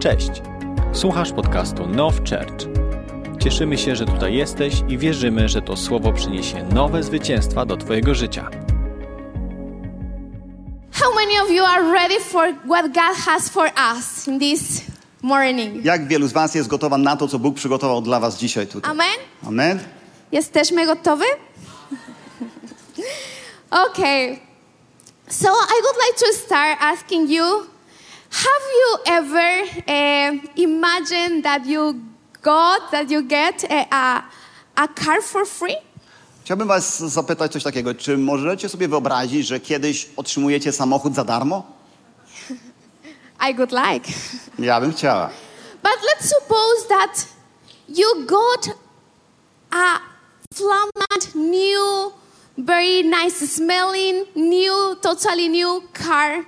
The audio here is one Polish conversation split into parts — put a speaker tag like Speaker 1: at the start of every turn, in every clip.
Speaker 1: Cześć. Słuchasz podcastu Now Church. Cieszymy się, że tutaj jesteś i wierzymy, że to słowo przyniesie nowe zwycięstwa do twojego życia.
Speaker 2: How many of you are ready for what God has for us in this morning?
Speaker 3: Jak wielu z Was jest gotowa na to, co Bóg przygotował dla Was dzisiaj tutaj?
Speaker 2: Amen?
Speaker 3: Amen.
Speaker 2: Jesteśmy gotowi? okay. So I would like to start asking you Have you ever uh, imagined that you got, that you get a, a, a car for free?
Speaker 3: Chciałbym Was zapytać coś takiego. Czy możecie sobie wyobrazić, że kiedyś otrzymujecie samochód za darmo?
Speaker 2: I would like.
Speaker 3: Ja bym chciała.
Speaker 2: But let's suppose that you got a flamant, new, very nice smelling, new, totally new car,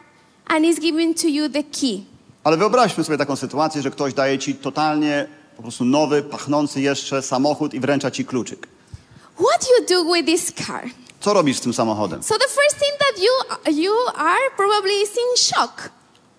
Speaker 2: and is given to you the key.
Speaker 3: Ale wyobraźmy sobie taką sytuację, że ktoś daje Ci totalnie po prostu nowy, pachnący jeszcze samochód i wręcza Ci kluczyk.
Speaker 2: What you do with this car?
Speaker 3: Co robisz z tym samochodem?
Speaker 2: So the first thing that you you are probably is in shock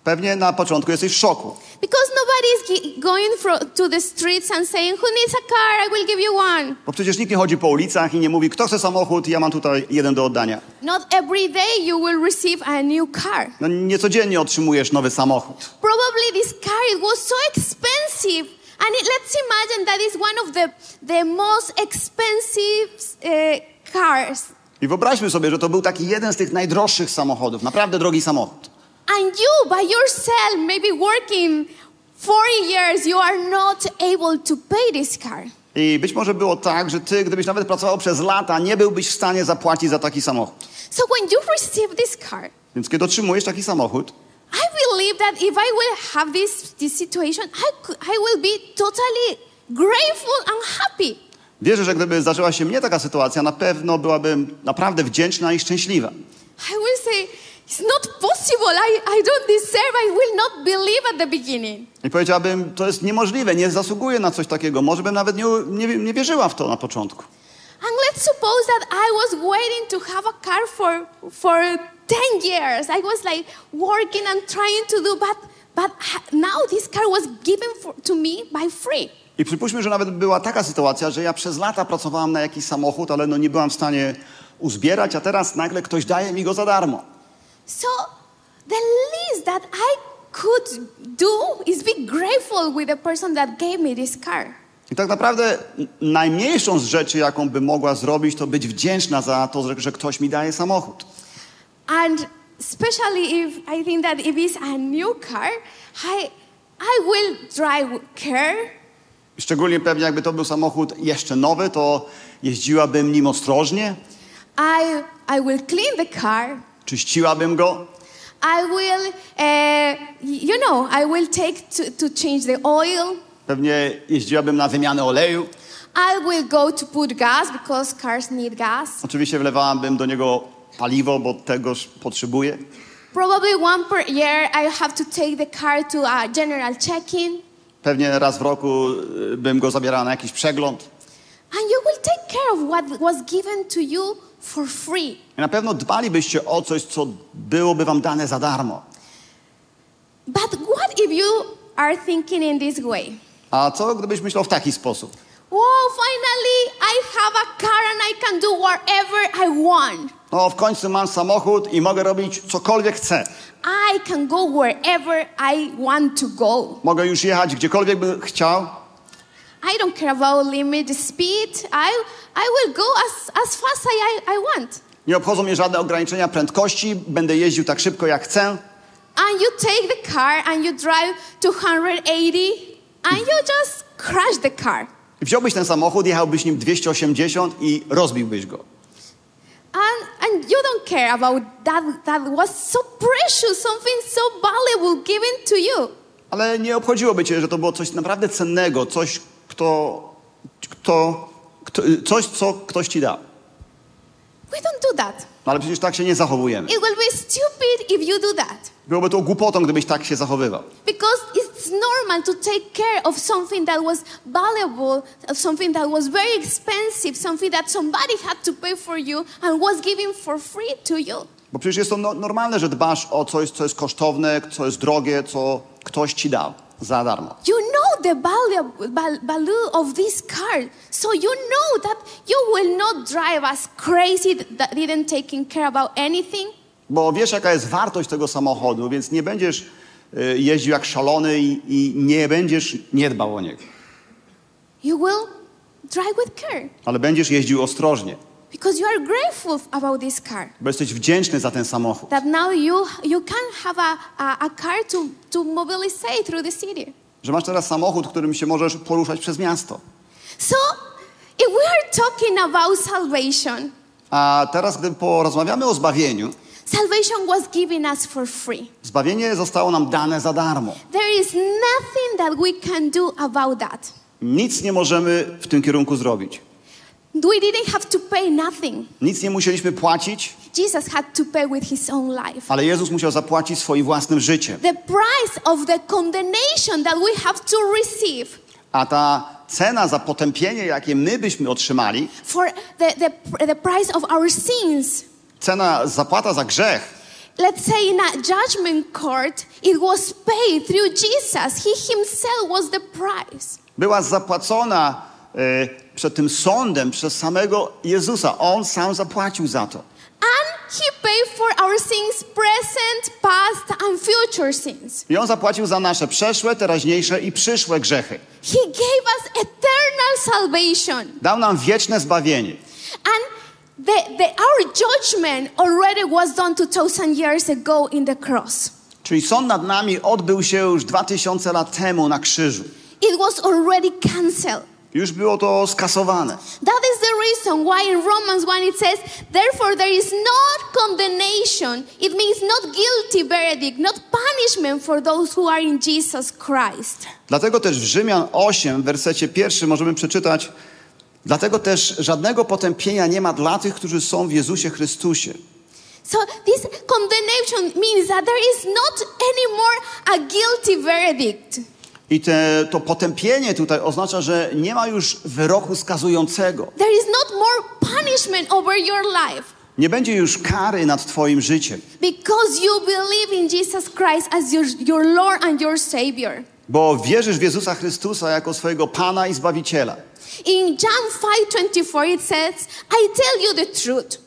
Speaker 3: Pewnie na początku jesteś w szoku,
Speaker 2: because nobody is going to the streets and saying, "Who needs a car? I will give you one."
Speaker 3: bo przecież nikt nie chodzi po ulicach i nie mówi, kto chce samochód, ja mam tutaj jeden do oddania.
Speaker 2: Not every day you will receive a new car.
Speaker 3: No niecodziennie otrzymujesz nowy samochód.
Speaker 2: Probably this car it was so expensive, and it, let's imagine that is one of the the most expensive uh, cars,
Speaker 3: I wyobraźmy sobie, że to był taki jeden z tych najdroższych samochodów, naprawdę drogi samochód.
Speaker 2: And you by yourself, maybe working 40 years, you are not able to pay this car.
Speaker 3: I być może było tak, że ty, gdybyś nawet pracował przez lata, nie byłbyś w stanie zapłacić za taki samochód.
Speaker 2: So when you receive this car,
Speaker 3: Więc kiedy otrzymujesz taki samochód,
Speaker 2: I believe that if I will have this this situation, I could, I will be totally grateful and happy.
Speaker 3: wierzę, że gdyby zdarzyła się mnie taka sytuacja, na pewno byłabym naprawdę wdzięczna i szczęśliwa.
Speaker 2: I will say, it's not possible. I, I don't deserve. I will not believe at the beginning.
Speaker 3: I powiedziałabym, to jest niemożliwe, nie zasługuję na coś takiego. Może bym nawet nie, nie, nie wierzyła w to na początku.
Speaker 2: And let's suppose that I was waiting to have a car for for 10 years. I was like working and trying to do, but but now this car was given for, to me by free.
Speaker 3: I przypuśćmy, że nawet była taka sytuacja, że ja przez lata pracowałam na jakiś samochód, ale no nie byłam w stanie uzbierać, a teraz nagle ktoś daje mi go za darmo.
Speaker 2: So the least that I could do is be grateful with the person that gave me this car.
Speaker 3: I tak naprawdę najmniejszą z rzeczy, jaką by mogła zrobić, to być wdzięczna za to, że, ktoś mi daje samochód.
Speaker 2: And especially if I think that if it's a new car, I, I will drive care.
Speaker 3: Szczególnie pewnie jakby to był samochód jeszcze nowy, to jeździłabym nim ostrożnie,
Speaker 2: I, I will clean the car.
Speaker 3: Czyściłabym go,
Speaker 2: I will, uh, you know, I will take to, to change the oil.
Speaker 3: pewnie jeździłabym na wymianę oleju.
Speaker 2: I will go to put gas because cars need gas.
Speaker 3: Oczywiście wlewałabym do niego paliwo, bo tegoż potrzebuję.
Speaker 2: Probably one per year, I have to take the car to a general check-in.
Speaker 3: Pewnie raz w roku y, bym go zabierała na jakiś przegląd.
Speaker 2: And you will take care of what was given to you for free.
Speaker 3: I na pewno dbalibyście o coś, co byłoby wam dane za darmo.
Speaker 2: But what if you are thinking in this way?
Speaker 3: A co gdybyś myślał w taki sposób?
Speaker 2: Whoa, finally I have a car and I can do whatever I want.
Speaker 3: No w końcu mam samochód i mogę robić cokolwiek chcę.
Speaker 2: I can go wherever I want to go.
Speaker 3: Mogę już jechać gdziekolwiek bym chciał.
Speaker 2: I don't care about limit speed. I, I will go as, as fast as I, I want.
Speaker 3: Nie obchodzą mnie żadne ograniczenia prędkości. Będę jeździł tak szybko jak chcę.
Speaker 2: And you take the car and you drive 280 and you just crash the car.
Speaker 3: Wziąłbyś ten samochód, jechałbyś nim 280 i rozbiłbyś go.
Speaker 2: And, and you don't care about that that was so precious, something so valuable given to you.
Speaker 3: Ale nie obchodziłoby cię, że to było coś naprawdę cennego, coś, kto, kto, kto, coś co ktoś ci dał.
Speaker 2: We don't do that.
Speaker 3: No ale przecież tak się nie zachowujemy.
Speaker 2: It will be stupid if you do that.
Speaker 3: Byłoby to głupotą, gdybyś tak się zachowywał.
Speaker 2: Because it's normal to take care of something that was valuable, of something that was very expensive, something that somebody had to pay for you and was given for free to you.
Speaker 3: Bo przecież jest to no, normalne, że dbasz o coś, co jest kosztowne, co jest drogie, co ktoś ci dał. za darmo.
Speaker 2: You the value, val- value of this car. So you know that you will not drive as crazy that didn't taking care about anything.
Speaker 3: Bo wiesz, jaka jest wartość tego samochodu, więc nie będziesz y, jeździł jak szalony i, i nie będziesz nie dbał o niego.
Speaker 2: You will drive with care
Speaker 3: Ale będziesz jeździł ostrożnie,
Speaker 2: because you are grateful about this car.
Speaker 3: bo jesteś wdzięczny za ten samochód.
Speaker 2: That now you you can have a, a, a car to, to mobilize through the city.
Speaker 3: Że masz teraz samochód, którym się możesz poruszać przez miasto.
Speaker 2: So if we are talking about salvation,
Speaker 3: A teraz, gdy porozmawiamy o zbawieniu,
Speaker 2: salvation was given us for free.
Speaker 3: zbawienie zostało nam dane za darmo.
Speaker 2: There is nothing that we can do about that.
Speaker 3: Nic nie możemy w tym kierunku zrobić.
Speaker 2: We didn't have to pay nothing.
Speaker 3: Nic nie musieliśmy płacić,
Speaker 2: Jesus had to pay with his own life.
Speaker 3: ale Jezus musiał zapłacić swoim własnym życiem.
Speaker 2: The price of the condemnation that we have to receive
Speaker 3: A ta cena za potępienie, jakie my byśmy otrzymali,
Speaker 2: for the, the, the price of our sins.
Speaker 3: cena, zapłata za grzech,
Speaker 2: Let's say in a judgment court, it was paid through Jesus. He himself was the price.
Speaker 3: była zapłacona przed tym sądem przez samego Jezusa. On sam zapłacił za to.
Speaker 2: And he paid for our sins, present, past, and future sins.
Speaker 3: I on zapłacił za nasze przeszłe, teraźniejsze i przyszłe grzechy.
Speaker 2: He gave us eternal salvation.
Speaker 3: Dał nam wieczne zbawienie.
Speaker 2: And the, the, our judgment already was done 2,000 years ago in the cross.
Speaker 3: Czyli sąd nad nami odbył się już 2000 lat temu na krzyżu.
Speaker 2: It was already cancelled.
Speaker 3: Już było to skasowane.
Speaker 2: That is the reason why in Romans 1 it says, Therefore there is not condemnation. It means not guilty verdict, not punishment for those who are in Jesus Christ.
Speaker 3: Dlatego też w Rzymian 8, w wersecie pierwszym możemy przeczytać Dlatego też żadnego potępienia nie ma dla tych, którzy są w Jezusie Chrystusie.
Speaker 2: So this condemnation means that there is not anymore a guilty verdict.
Speaker 3: I te, to potępienie tutaj oznacza, że nie ma już wyroku skazującego.
Speaker 2: There is not more punishment over your life
Speaker 3: Nie będzie już kary nad Twoim życiem,
Speaker 2: because you believe in Jesus Christ as your, your Lord and your Savior.
Speaker 3: bo wierzysz w Jezusa Chrystusa jako swojego Pana i Zbawiciela.
Speaker 2: In John 5:24 it says, "I tell you the truth.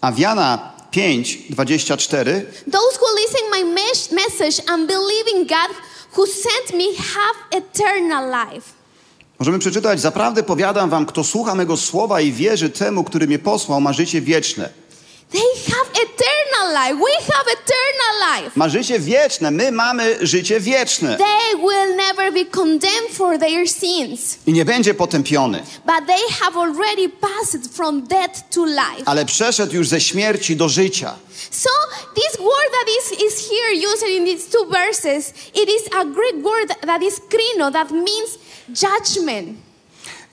Speaker 3: A w Jana 5, 24
Speaker 2: Those who listen my mes- message and believe in God who sent me have eternal life."
Speaker 3: możemy przeczytać Zaprawdę powiadam wam, kto słucha mego słowa i wierzy temu, który mnie posłał, ma życie wieczne.
Speaker 2: They have eternal life. We have eternal life.
Speaker 3: Ma życie wieczne, my mamy życie wieczne.
Speaker 2: They will never be condemned for their sins,
Speaker 3: I nie będzie potępiony,
Speaker 2: but they have already passed from death to life.
Speaker 3: ale przeszedł już ze śmierci do życia.
Speaker 2: So this word that is, is here used in these two verses, it is a Greek word that is krino, that means judgment.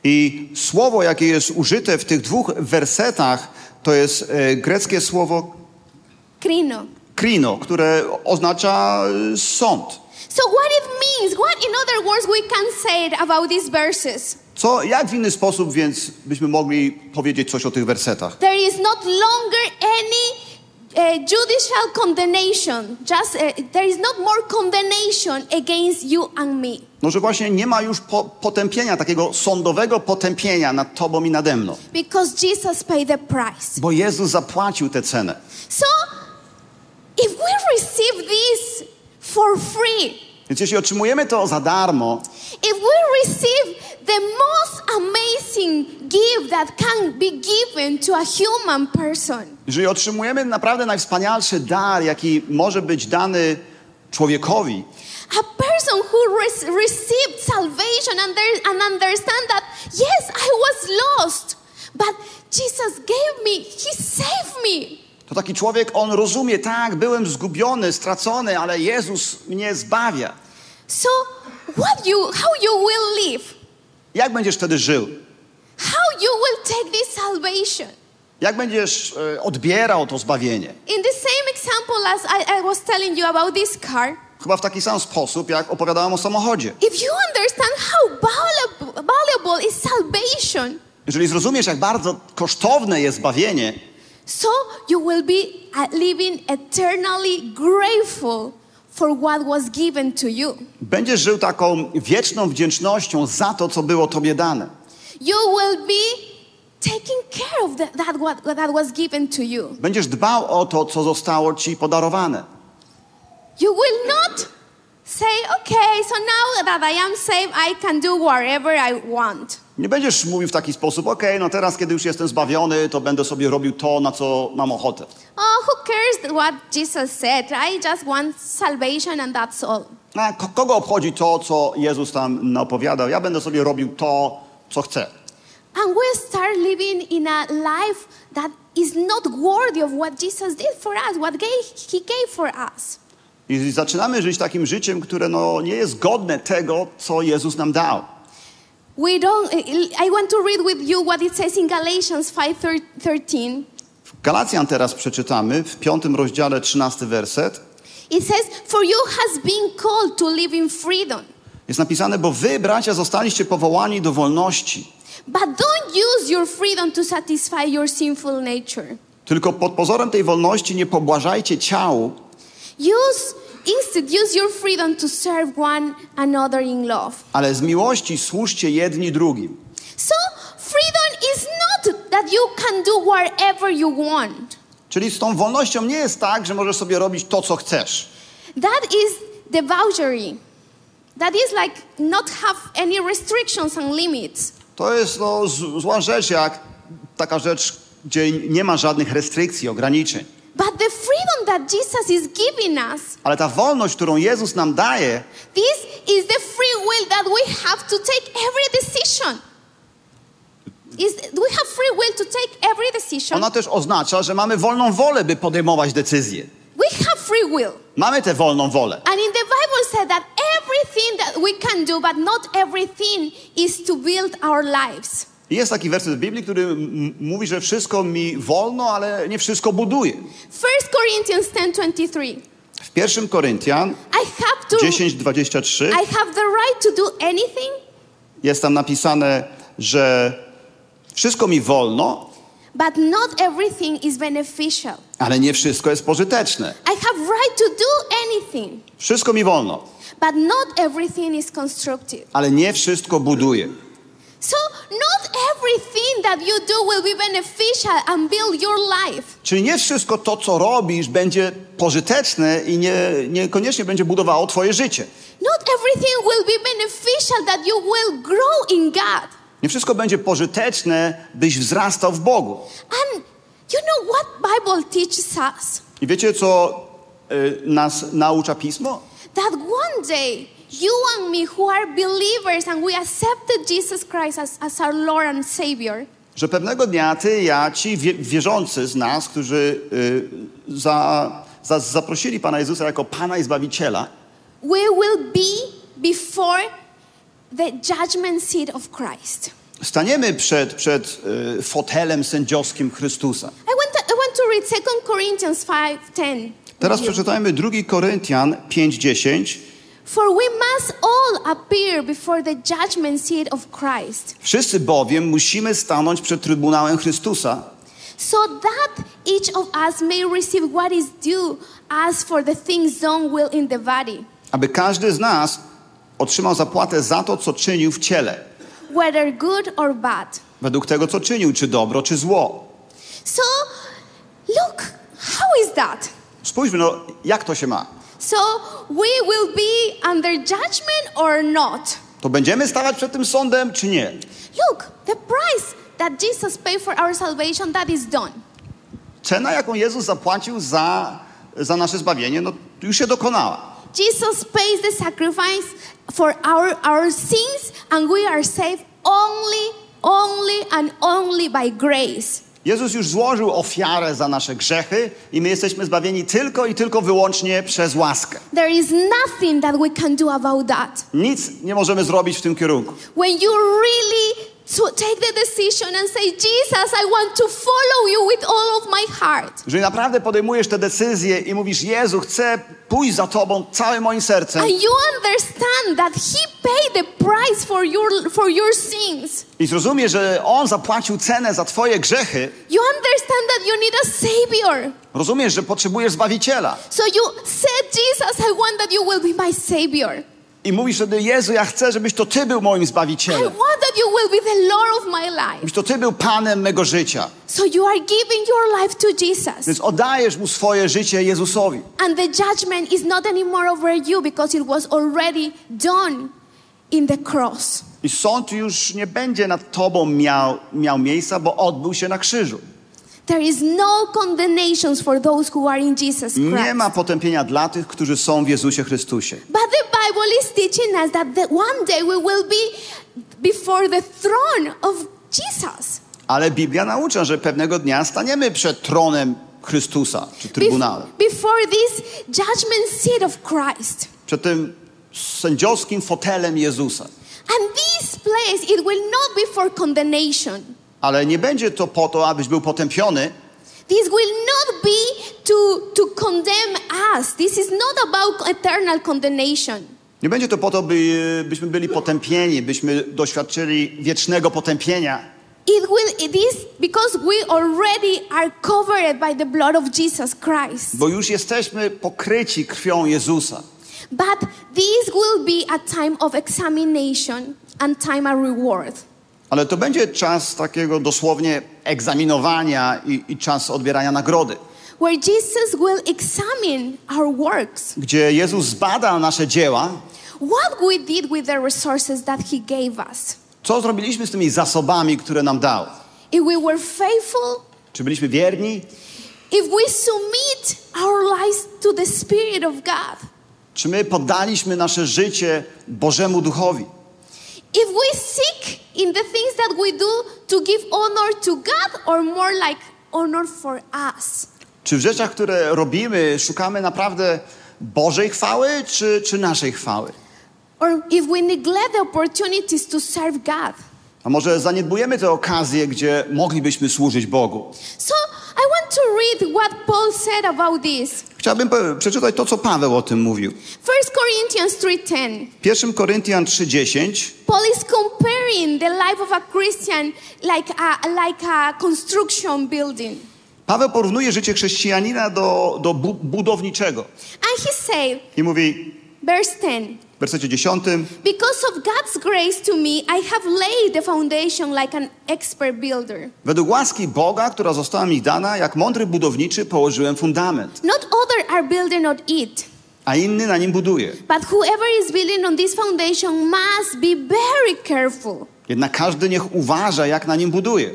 Speaker 3: I słowo, jakie jest użyte w tych dwóch wersetach, to jest e, greckie słowo
Speaker 2: Krino.
Speaker 3: krino, które oznacza e, sąd.
Speaker 2: So what it means, what in other words we can say about these verses?
Speaker 3: Co, jak w inny sposób więc byśmy mogli powiedzieć coś o tych wersetach?
Speaker 2: There is not longer any uh, judicial condemnation. Just uh, there is not more condemnation against you and me.
Speaker 3: No, że właśnie nie ma już po, potępienia, takiego sądowego potępienia nad tobą i nade mną.
Speaker 2: Because Jesus paid the price.
Speaker 3: Bo Jezus zapłacił tę cenę.
Speaker 2: So, if we receive this for free,
Speaker 3: Więc jeśli otrzymujemy to za darmo,
Speaker 2: if we receive the most amazing gift that can be given to a human person,
Speaker 3: jeżeli otrzymujemy naprawdę najwspanialszy dar, jaki może być dany człowiekowi,
Speaker 2: a person who res- received salvation and, there, and understand that, yes, I was lost, but Jesus gave me, He saved me.
Speaker 3: To taki człowiek, on rozumie, tak, byłem zgubiony, stracony, ale Jezus mnie zbawia.
Speaker 2: So, what you, how you will live,
Speaker 3: Jak będziesz wtedy żył?
Speaker 2: how you will take this salvation.
Speaker 3: Jak będziesz e, odbierał to zbawienie?
Speaker 2: In the same example as I, I was telling you about this car,
Speaker 3: Chyba w taki sam sposób, jak opowiadałem o samochodzie.
Speaker 2: if you understand how valuable, valuable is salvation,
Speaker 3: Jeżeli zrozumiesz, jak bardzo kosztowne jest zbawienie,
Speaker 2: so you will be uh, living eternally grateful for what was given to you.
Speaker 3: Będziesz żył taką wieczną wdzięcznością za to, co było Tobie dane.
Speaker 2: You will be taking care of the, that what that was given to you.
Speaker 3: Będziesz dbał o to, co zostało Ci podarowane.
Speaker 2: You will not say, okay, so now that I am saved, I can do whatever I want.
Speaker 3: Nie będziesz mówił w taki sposób, okej, no teraz, kiedy już jestem zbawiony, to będę sobie robił to, na co mam ochotę.
Speaker 2: Oh, who cares what Jesus said? I just want salvation and that's all.
Speaker 3: A ko- kogo obchodzi to, co Jezus tam opowiadał? Ja będę sobie robił to, co chcę.
Speaker 2: And we start living in a life that is not worthy of what Jesus did for us, what gave, He gave for us.
Speaker 3: I zaczynamy żyć takim życiem, które no, nie jest godne tego, co Jezus nam dał.
Speaker 2: We don't. I want to read with you what it says in Galatians 5:13.
Speaker 3: W Galacjan teraz przeczytamy, w piątym rozdziale, trzynasty werset.
Speaker 2: It says, "For you has been called to live in freedom,
Speaker 3: Jest napisane, bo wy, bracia, zostaliście powołani do wolności.
Speaker 2: but don't use your freedom to satisfy your sinful nature.
Speaker 3: Tylko pod pozorem tej wolności nie pobłażajcie ciału,
Speaker 2: Use instead use your freedom to serve one another in love."
Speaker 3: ale z miłości służcie jedni drugim.
Speaker 2: So freedom is not that you can do whatever you want.
Speaker 3: Czyli z tą wolnością nie jest tak, że możesz sobie robić to, co chcesz.
Speaker 2: That is debauchery. That is like not have any restrictions and limits.
Speaker 3: To jest no, zła rzecz, jak taka rzecz, gdzie nie ma żadnych restrykcji, ograniczeń.
Speaker 2: But the freedom that Jesus is giving us,
Speaker 3: Ale ta wolność, którą Jezus nam daje,
Speaker 2: this is the free will that we have to take every decision. Is we have free will to take every decision.
Speaker 3: ona też oznacza, że mamy wolną wolę, by podejmować decyzje.
Speaker 2: We have free will.
Speaker 3: Mamy tę wolną wolę.
Speaker 2: And in the Bible said that everything that we can do, but not everything is to build our lives.
Speaker 3: Jest taki werset w Biblii, który mówi, że wszystko mi wolno, ale nie wszystko buduje.
Speaker 2: 1 Corinthians 10:23.
Speaker 3: W 1 Koryntian
Speaker 2: I have to
Speaker 3: 10:23
Speaker 2: I have the right to do anything,
Speaker 3: jest tam napisane, że wszystko mi wolno,
Speaker 2: but not everything is beneficial.
Speaker 3: ale nie wszystko jest pożyteczne.
Speaker 2: I have right to do anything,
Speaker 3: Wszystko mi wolno,
Speaker 2: but not everything is constructive.
Speaker 3: ale nie wszystko buduje.
Speaker 2: So not everything that you do will be beneficial and build your life.
Speaker 3: Czyli nie wszystko to, co robisz, będzie pożyteczne i nie, niekoniecznie będzie budowało twoje życie.
Speaker 2: Not everything will be beneficial that you will grow in God.
Speaker 3: Nie wszystko będzie pożyteczne, byś wzrastał w Bogu.
Speaker 2: And you know what Bible teaches us?
Speaker 3: I wiecie, co y, nas naucza Pismo?
Speaker 2: That one day you and me who are believers and we accepted Jesus Christ as, as our Lord and Savior,
Speaker 3: Że pewnego dnia ty, ja, ci wie, wierzący z nas, którzy y, za, za, zaprosili Pana Jezusa jako Pana i Zbawiciela,
Speaker 2: we will be before the judgment seat of Christ.
Speaker 3: staniemy przed, przed y, fotelem sędziowskim Chrystusa.
Speaker 2: I want to, I want to read 2 Corinthians 5:10.
Speaker 3: Teraz przeczytajmy 2 Koryntian 5:10.
Speaker 2: For we must all appear before the judgment seat of Christ,
Speaker 3: Wszyscy bowiem musimy stanąć przed Trybunałem Chrystusa,
Speaker 2: so that each of us may receive what is due us for the things done will in the body,
Speaker 3: aby każdy z nas otrzymał zapłatę za to, co czynił w ciele,
Speaker 2: whether good or bad.
Speaker 3: według tego, co czynił, czy dobro, czy zło.
Speaker 2: So, look, how is that?
Speaker 3: Spójrzmy, no, jak to się ma?
Speaker 2: So, we will be under judgment or not?
Speaker 3: To będziemy stawać przed tym sądem, czy nie?
Speaker 2: Look, the price that Jesus paid for our salvation, that is done.
Speaker 3: Cena, jaką Jezus zapłacił za, za nasze zbawienie, no, już się dokonała.
Speaker 2: Jesus pays the sacrifice for our, our sins, and we are saved only, only, and only by grace.
Speaker 3: Jezus już złożył ofiarę za nasze grzechy i my jesteśmy zbawieni tylko i tylko wyłącznie przez łaskę.
Speaker 2: There is nothing that we can do about that.
Speaker 3: Nic nie możemy zrobić w tym kierunku.
Speaker 2: When you really to take the decision and say, Jesus, I want to follow you with all of my heart.
Speaker 3: Jeżeli naprawdę podejmujesz te decyzje i mówisz, Jezu, chcę pójść za Tobą całym moim sercem
Speaker 2: And you understand that He paid the price for your, for your sins.
Speaker 3: i zrozumiesz, że On zapłacił cenę za Twoje grzechy,
Speaker 2: You understand that you need a Savior.
Speaker 3: rozumiesz, że potrzebujesz Zbawiciela
Speaker 2: So you said, Jesus, I want that you will be my Savior.
Speaker 3: I mówisz wtedy, Jezu, ja chcę, żebyś to Ty był moim
Speaker 2: I
Speaker 3: Zbawicielem.
Speaker 2: want that you will be the Lord of my life.
Speaker 3: Żebyś to Ty był Panem mego życia.
Speaker 2: So you are giving your life to Jesus.
Speaker 3: Więc oddajesz Mu swoje życie Jezusowi.
Speaker 2: And the judgment is not anymore over you because it was already done in the cross.
Speaker 3: I sąd już nie będzie nad Tobą miał, miał miejsca, bo odbył się na krzyżu.
Speaker 2: There is no condemnations for those who are in Jesus Christ.
Speaker 3: Nie ma potępienia dla tych, którzy są w Jezusie Chrystusie.
Speaker 2: But the Bible is teaching us that the one day we will be before the throne of Jesus.
Speaker 3: Ale Biblia naucza, że pewnego dnia staniemy przed tronem Chrystusa, czy trybunałem.
Speaker 2: before this judgment seat of Christ.
Speaker 3: Przed tym sędziowskim fotelem Jezusa.
Speaker 2: And this place, it will not be for condemnation.
Speaker 3: Ale nie będzie to po to, abyś był potępiony,
Speaker 2: This will not be to, to condemn us. This is not about eternal condemnation.
Speaker 3: Nie będzie to po to, by, byśmy byli potępieni, byśmy doświadczyli wiecznego potępienia,
Speaker 2: It will it is because we already are covered by the blood of Jesus Christ.
Speaker 3: bo już jesteśmy pokryci krwią Jezusa.
Speaker 2: But this will be a time of examination and time of reward.
Speaker 3: Ale to będzie czas takiego dosłownie egzaminowania i, i czas odbierania nagrody,
Speaker 2: Where Jesus will examine our works.
Speaker 3: gdzie Jezus zbada nasze dzieła,
Speaker 2: What we did with the resources that He gave us.
Speaker 3: co zrobiliśmy z tymi zasobami, które nam dał.
Speaker 2: If we were faithful,
Speaker 3: Czy byliśmy wierni?
Speaker 2: if we submit our lives to the Spirit of God,
Speaker 3: Czy my poddaliśmy nasze życie Bożemu Duchowi?
Speaker 2: If we seek in the things that we do to give honor to God or more like honor for us.
Speaker 3: Czy w rzeczach, które robimy, szukamy naprawdę Bożej chwały, czy, czy naszej chwały?
Speaker 2: Or if we neglect the opportunities to serve God.
Speaker 3: A może zaniedbujemy te okazje, gdzie moglibyśmy służyć Bogu?
Speaker 2: So I want to read what Paul said about this.
Speaker 3: Chciałbym przeczytać to, co Paweł o tym mówił.
Speaker 2: 1 Corinthians 3:10.
Speaker 3: 1 Koryntian 3,10
Speaker 2: Paul is comparing the life of a Christian like a like a construction building.
Speaker 3: Paweł porównuje życie chrześcijanina do, do bu- budowniczego.
Speaker 2: And he said,
Speaker 3: I mówi
Speaker 2: verse 10,
Speaker 3: w wersecie 10,
Speaker 2: because of God's grace to me, I have laid the foundation like an expert builder.
Speaker 3: według łaski Boga, która została mi dana, jak mądry budowniczy położyłem fundament,
Speaker 2: Not other are building on it,
Speaker 3: a inny na nim buduje.
Speaker 2: but whoever is building on this foundation must be very careful.
Speaker 3: Jednak każdy niech uważa, jak na nim buduje.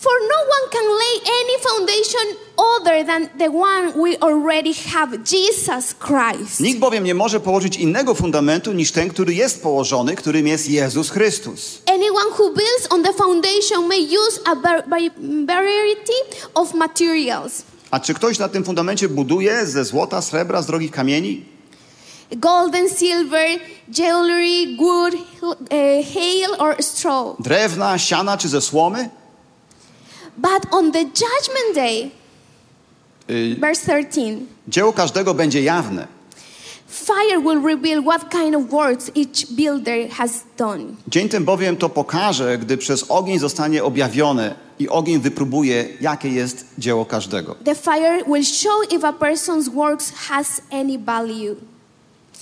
Speaker 2: For no one can lay any foundation other than the one we already have, Jesus Christ.
Speaker 3: Nikt bowiem nie może położyć innego fundamentu niż ten, który jest położony, którym jest Jezus Chrystus.
Speaker 2: Anyone who builds on the foundation may use a var- va- variety of materials
Speaker 3: A czy ktoś na tym fundamencie buduje ze złota, srebra, z drogich kamieni?
Speaker 2: gold and silver, jewelry, wood, uh, hail, or straw.
Speaker 3: Drewna, siana czy ze słomy?
Speaker 2: But on the judgment day,
Speaker 3: Y,
Speaker 2: verse 13,
Speaker 3: Dzieło każdego będzie jawne.
Speaker 2: fire will reveal what kind of works each builder has done.
Speaker 3: Dzień ten bowiem to pokaże, gdy przez ogień zostanie objawione i ogień wypróbuje, jakie jest dzieło każdego.
Speaker 2: The fire will show if a person's works has any value.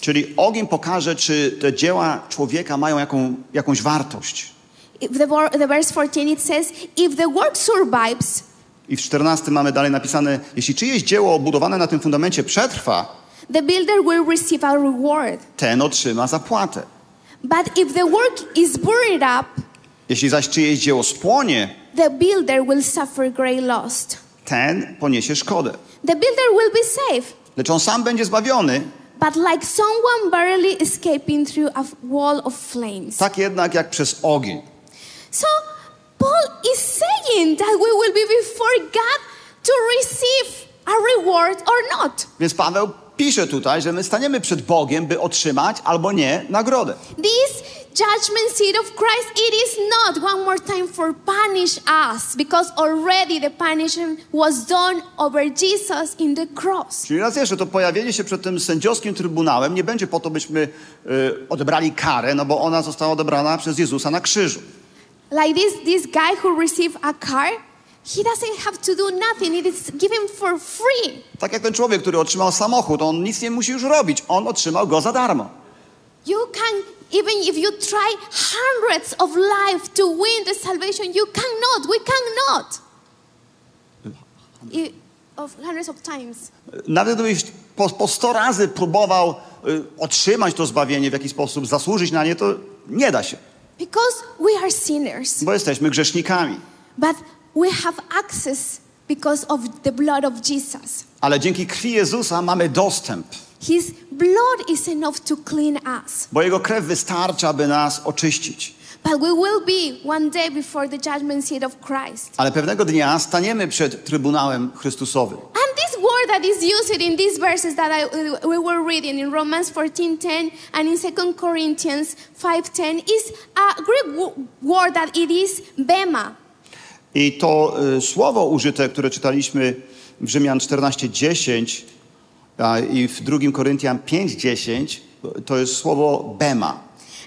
Speaker 3: Czyli ogień pokaże, czy te dzieła człowieka mają jaką, jakąś wartość.
Speaker 2: The, the verse 14 it says, if the work survives,
Speaker 3: I w 14 mamy dalej napisane, jeśli czyjeś dzieło obudowane na tym fundamencie przetrwa,
Speaker 2: the builder will receive a reward.
Speaker 3: ten otrzyma zapłatę.
Speaker 2: But if the work is burned up,
Speaker 3: Jeśli zaś czyjeś dzieło spłonie,
Speaker 2: the builder will suffer great loss.
Speaker 3: ten poniesie szkodę.
Speaker 2: The builder will be safe,
Speaker 3: Lecz on sam będzie zbawiony,
Speaker 2: but like someone barely escaping through a wall of flames.
Speaker 3: tak jednak jak przez ogień.
Speaker 2: So Paul is saying that we will be before God to receive a reward or not.
Speaker 3: Więc Paweł pisze tutaj, że my staniemy przed Bogiem, by otrzymać albo nie nagrodę.
Speaker 2: This judgment seat of Christ, it is not one more time for punish us because already the punishment was done over Jesus in the cross.
Speaker 3: Czyli raz jeszcze, to pojawienie się przed tym sędziowskim trybunałem nie będzie po to, byśmy y, odebrali karę, no bo ona została odebrana przez Jezusa na krzyżu.
Speaker 2: Like this, this guy who received a car, he doesn't have to do nothing. It is given for free.
Speaker 3: Tak jak ten człowiek, który otrzymał samochód, on nic nie musi już robić, on otrzymał go za darmo.
Speaker 2: You can, even if you try hundreds of lives to win the salvation, you cannot. We cannot. I- of hundreds of times.
Speaker 3: Nawet gdybyś po, po 100 razy próbował y, otrzymać to zbawienie w jakiś sposób, zasłużyć na nie, to nie da się,
Speaker 2: Because we are sinners.
Speaker 3: bo jesteśmy grzesznikami.
Speaker 2: But we have access because of the blood of Jesus.
Speaker 3: Ale dzięki krwi Jezusa mamy dostęp,
Speaker 2: His blood is enough to clean us.
Speaker 3: bo Jego krew wystarcza, aby nas oczyścić.
Speaker 2: But we will be one day before the judgment seat of Christ.
Speaker 3: Ale pewnego dnia staniemy przed Trybunałem Chrystusowym.
Speaker 2: And this word that is used in these verses that I, we were reading in Romans 14:10 and in 2 Corinthians 5:10 is a Greek wo- word that it is bema.
Speaker 3: I to y, słowo użyte, które czytaliśmy w Rzymian 14:10 a, i w 2 Koryntian 5:10, to jest słowo bema.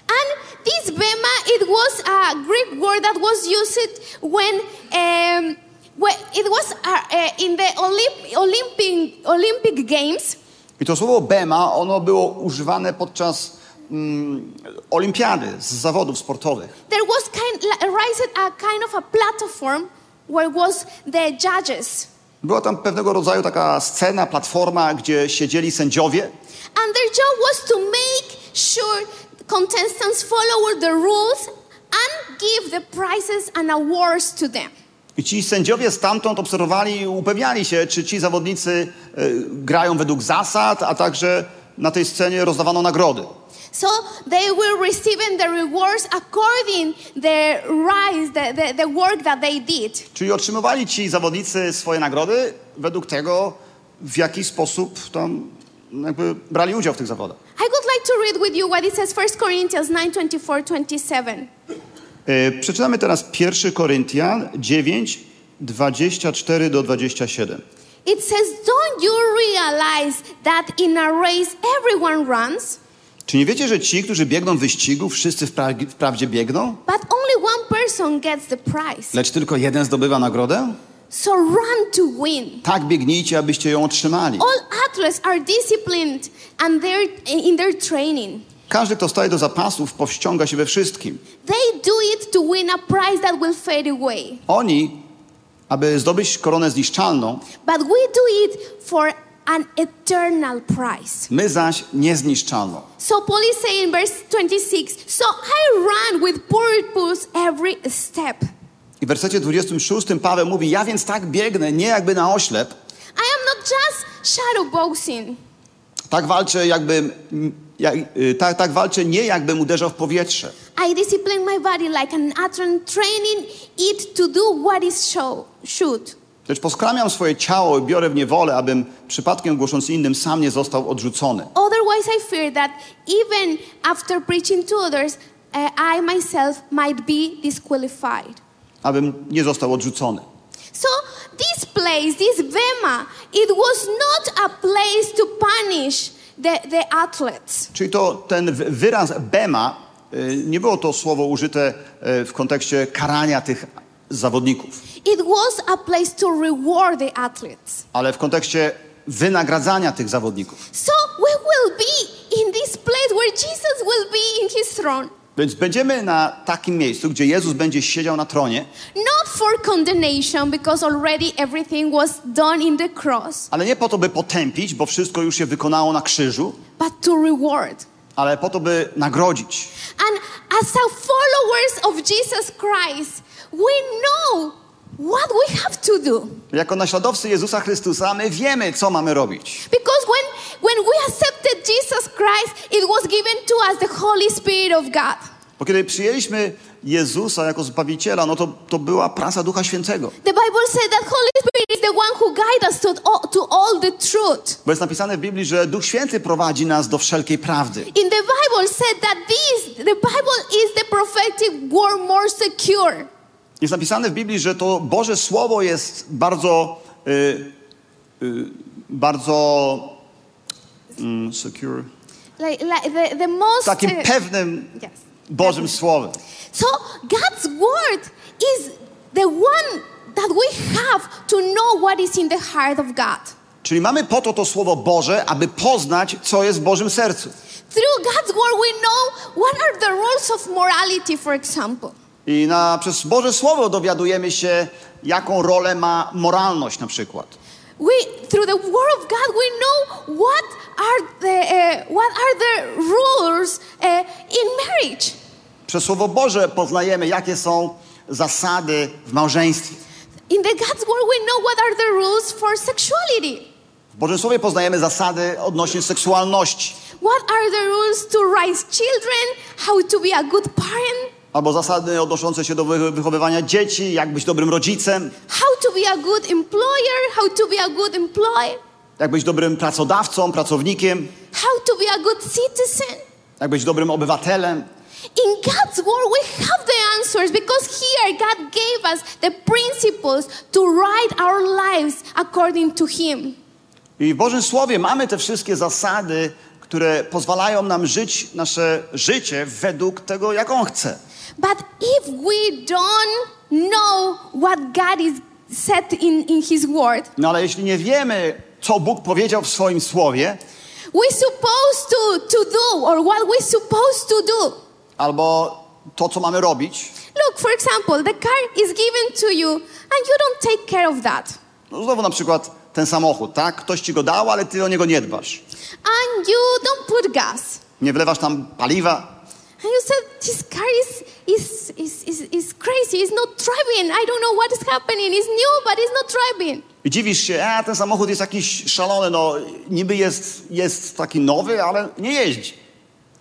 Speaker 2: And this bema, it was a Greek word that was used when, um, when it was uh, uh, in the Olymp- Olympic, Olympic Games.
Speaker 3: I to słowo bema, ono było używane podczas mm, olimpiady, z zawodów sportowych.
Speaker 2: There was kind, raised a kind of a platform where was the judges.
Speaker 3: Była tam pewnego rodzaju taka scena, platforma, gdzie siedzieli sędziowie
Speaker 2: And their job was to make sure contestants followed the rules and give the prizes and awards to them.
Speaker 3: i ci sędziowie stamtąd obserwowali i upewniali się, czy ci zawodnicy y, grają według zasad, a także na tej scenie rozdawano nagrody.
Speaker 2: So they were receiving the rewards according the rise, the, the, the work that they did.
Speaker 3: Czyli otrzymywali ci zawodnicy swoje nagrody według tego, w jaki sposób tam jakby brali udział w tych zawodach.
Speaker 2: I would like to read with you what it says 1 Corinthians 9 24 27.
Speaker 3: Y, Przeczytamy teraz 1 Koryntian 9, 24 do 27.
Speaker 2: It says, Don't you realize that in a race everyone runs,
Speaker 3: Czy nie wiecie, że ci, którzy biegną w wyścigu, wszyscy wpra- wprawdzie biegną,
Speaker 2: but only one person gets the prize?
Speaker 3: lecz tylko jeden zdobywa nagrodę?
Speaker 2: So run to win.
Speaker 3: Tak biegnijcie, abyście ją otrzymali.
Speaker 2: All athletes are disciplined and they're in their training.
Speaker 3: Każdy, kto staje do zapasów, powściąga się we wszystkim.
Speaker 2: They do it to win a prize that will fade away.
Speaker 3: Oni, aby zdobyć koronę zniszczalną,
Speaker 2: But we do it for an eternal prize.
Speaker 3: my zaś niezniszczalną.
Speaker 2: So Paul is saying, verse 26, So I run with purpose every step.
Speaker 3: I w wersecie 26 Paweł mówi, ja więc tak biegnę, nie jakby na oślep,
Speaker 2: I am not just shadowboxing.
Speaker 3: tak walczę jakby, jak, y, tak, tak walczę nie jakbym uderzał w powietrze,
Speaker 2: I discipline my body like an athlete, training it to do what is show, should.
Speaker 3: lecz poskramiam swoje ciało i biorę w niewolę, abym przypadkiem głosząc innym sam nie został odrzucony.
Speaker 2: Otherwise, I fear that even after preaching to others, uh, I myself might be disqualified.
Speaker 3: Abym nie został odrzucony.
Speaker 2: So, this place, this Vema, it was not a place to punish the, the athletes.
Speaker 3: Czyli to ten wy- wyraz bema, y, nie było to słowo użyte y, w kontekście karania tych zawodników,
Speaker 2: It was a place to reward the athletes.
Speaker 3: ale w kontekście wynagradzania tych zawodników.
Speaker 2: So, we will be in this place where Jesus will be in his throne.
Speaker 3: Więc będziemy na takim miejscu, gdzie Jezus będzie siedział na tronie,
Speaker 2: Not for condemnation, because already everything was done in the cross,
Speaker 3: ale nie po to, by potępić, bo wszystko już się wykonało na krzyżu,
Speaker 2: but to reward.
Speaker 3: ale po to, by nagrodzić.
Speaker 2: And as a followers of Jesus Christ, we know what we have to do.
Speaker 3: Jako naśladowcy Jezusa Chrystusa my wiemy, co mamy robić.
Speaker 2: Because when, when we accepted Jesus Christ, it was given to us the Holy Spirit of God.
Speaker 3: Bo kiedy przyjęliśmy Jezusa jako Zbawiciela, no to, to była praca Ducha Świętego.
Speaker 2: The Bible said that Holy Spirit is the one who guides us to, all- to all the truth.
Speaker 3: Bo jest napisane w Biblii, że Duch Święty prowadzi nas do wszelkiej prawdy.
Speaker 2: In the Bible said that this, the Bible is the prophetic word more secure.
Speaker 3: Jest napisane w Biblii, że to Boże Słowo jest bardzo, y, y, bardzo mm, secure,
Speaker 2: Like, like the, the most...
Speaker 3: takim
Speaker 2: uh,
Speaker 3: pewnym
Speaker 2: yes.
Speaker 3: Bożym Słowem.
Speaker 2: So God's word is the one that we have to know what is in the heart of God.
Speaker 3: Czyli mamy po to to Słowo Boże, aby poznać, co jest w Bożym sercu.
Speaker 2: Through God's word, we know what are the rules of morality, for example.
Speaker 3: I na, przez Boże Słowo dowiadujemy się, jaką rolę ma moralność na przykład.
Speaker 2: We, through the word of God, we know what are the, uh, what are the rules uh, in marriage.
Speaker 3: Przez Słowo Boże poznajemy, jakie są zasady w małżeństwie.
Speaker 2: In the God's word, we know what are the rules for sexuality.
Speaker 3: W Bożym Słowie poznajemy zasady odnośnie seksualności.
Speaker 2: What are the rules to raise children? How to be a good parent?
Speaker 3: Albo zasady odnoszące się do wy- wychowywania dzieci, jak być dobrym rodzicem,
Speaker 2: How to be a good employer? How to be a good employee?
Speaker 3: jak być dobrym pracodawcą, pracownikiem,
Speaker 2: How to be a good citizen?
Speaker 3: jak być dobrym obywatelem.
Speaker 2: In God's word, we have the answers because here God gave us the principles to write our lives according to Him.
Speaker 3: I w Bożym Słowie mamy te wszystkie zasady, które pozwalają nam żyć nasze życie według tego, jak On chce.
Speaker 2: But if we don't know what God is said in, in His word,
Speaker 3: No ale jeśli nie wiemy, co Bóg powiedział w swoim Słowie,
Speaker 2: we're supposed to, to do or what we're supposed to do.
Speaker 3: albo to, co mamy robić,
Speaker 2: Look, for example, the car is given to you and you don't take care of that.
Speaker 3: no znowu na przykład ten samochód, tak? Ktoś ci go dał, ale ty o niego nie dbasz.
Speaker 2: And you don't put gas.
Speaker 3: Nie wlewasz tam paliwa,
Speaker 2: And you said, this car is, is, is, is, is crazy. It's not driving. I don't know what is happening. It's new, but it's not driving.
Speaker 3: I dziwisz się, a ten samochód jest jakiś szalony, no niby jest, jest taki nowy, ale nie jeździ.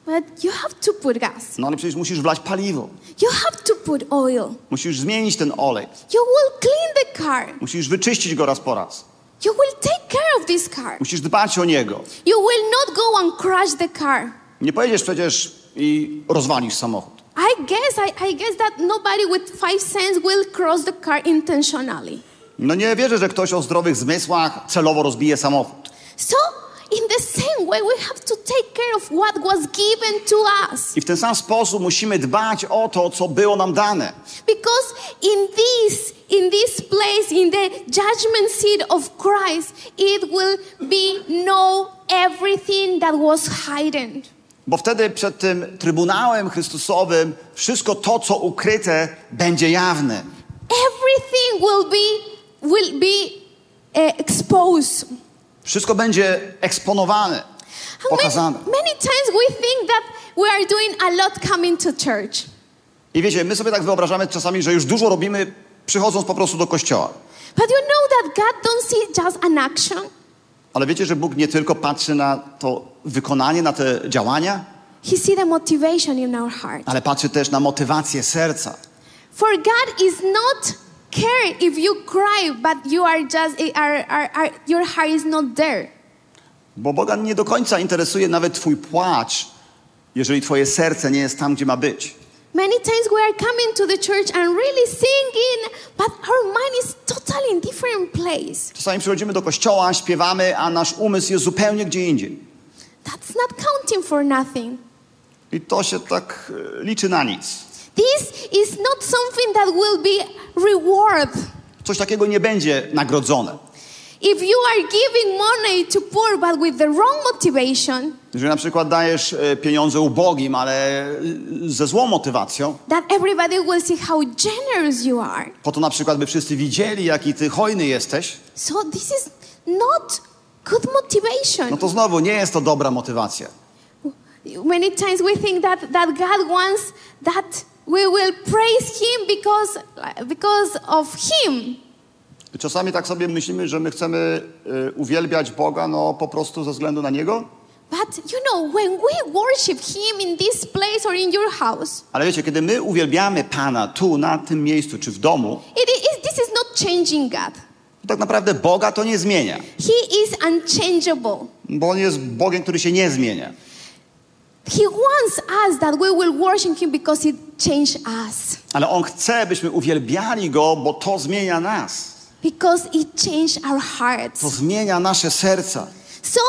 Speaker 2: But you have to put gas.
Speaker 3: No ale przecież musisz wlać paliwo,
Speaker 2: You have to put oil.
Speaker 3: musisz zmienić ten olej,
Speaker 2: You will clean the car.
Speaker 3: musisz wyczyścić go raz po raz,
Speaker 2: You will take care of this car.
Speaker 3: musisz dbać o niego.
Speaker 2: You will not go and crash the car.
Speaker 3: Nie pojedziesz przecież i rozwalisz samochód.
Speaker 2: I guess I, I guess that nobody with five cents will cross the car intentionally.
Speaker 3: No nie wierzę, że ktoś o zdrowych zmysłach celowo rozbije samochód.
Speaker 2: So in the same way we have to take care of what was given to us.
Speaker 3: I w ten sam sposób musimy dbać o to, co było nam dane.
Speaker 2: Because in this, in this place, in the judgment seat of Christ, it will be know everything that was hidden.
Speaker 3: Bo wtedy przed tym Trybunałem Chrystusowym wszystko to, co ukryte, będzie jawne.
Speaker 2: Everything will be will be uh, exposed.
Speaker 3: Wszystko będzie eksponowane, pokazane.
Speaker 2: many, many times we think that we are doing a lot coming to church.
Speaker 3: I wiecie, my sobie tak wyobrażamy czasami, że już dużo robimy, przychodząc po prostu do kościoła.
Speaker 2: But you know that God don't see just an action.
Speaker 3: Ale wiecie, że Bóg nie tylko patrzy na to wykonanie, na te działania,
Speaker 2: He see the motivation in our heart.
Speaker 3: ale patrzy też na motywację serca.
Speaker 2: For God is not care if you cry, but you are just are, are, are, your heart is not there.
Speaker 3: Bo Boga nie do końca interesuje nawet Twój płacz, jeżeli Twoje serce nie jest tam, gdzie ma być.
Speaker 2: Many times we are coming to the church and really singing, but our mind is totally in different place.
Speaker 3: Czasami przychodzimy do kościoła, śpiewamy, a nasz umysł jest zupełnie gdzie indziej.
Speaker 2: That's not counting for nothing.
Speaker 3: I to się tak e, liczy na nic.
Speaker 2: This is not something that will be reward.
Speaker 3: Coś takiego nie będzie nagrodzone.
Speaker 2: If you are giving money to poor but with the wrong motivation,
Speaker 3: Jeżeli na przykład dajesz e, pieniądze ubogim, ale e, ze złą motywacją,
Speaker 2: that everybody will see how generous you are.
Speaker 3: po to na przykład, by wszyscy widzieli, jaki ty hojny jesteś,
Speaker 2: So this is not good motivation.
Speaker 3: no to znowu nie jest to dobra motywacja.
Speaker 2: Many times we think that, that God wants that we will praise Him because, because of Him.
Speaker 3: Czasami tak sobie myślimy, że my chcemy e, uwielbiać Boga, no po prostu ze względu na Niego,
Speaker 2: But you know, when we worship Him in this place or in your house,
Speaker 3: ale wiecie, kiedy my uwielbiamy Pana tu, na tym miejscu, czy w domu,
Speaker 2: it is, this is not changing God.
Speaker 3: Tak naprawdę Boga to nie zmienia,
Speaker 2: He is unchangeable.
Speaker 3: bo On jest Bogiem, który się nie zmienia.
Speaker 2: He wants us that we will worship Him because it changed us.
Speaker 3: Ale On chce, byśmy uwielbiali Go, bo to zmienia nas.
Speaker 2: Because it changed our hearts.
Speaker 3: To zmienia nasze serca.
Speaker 2: So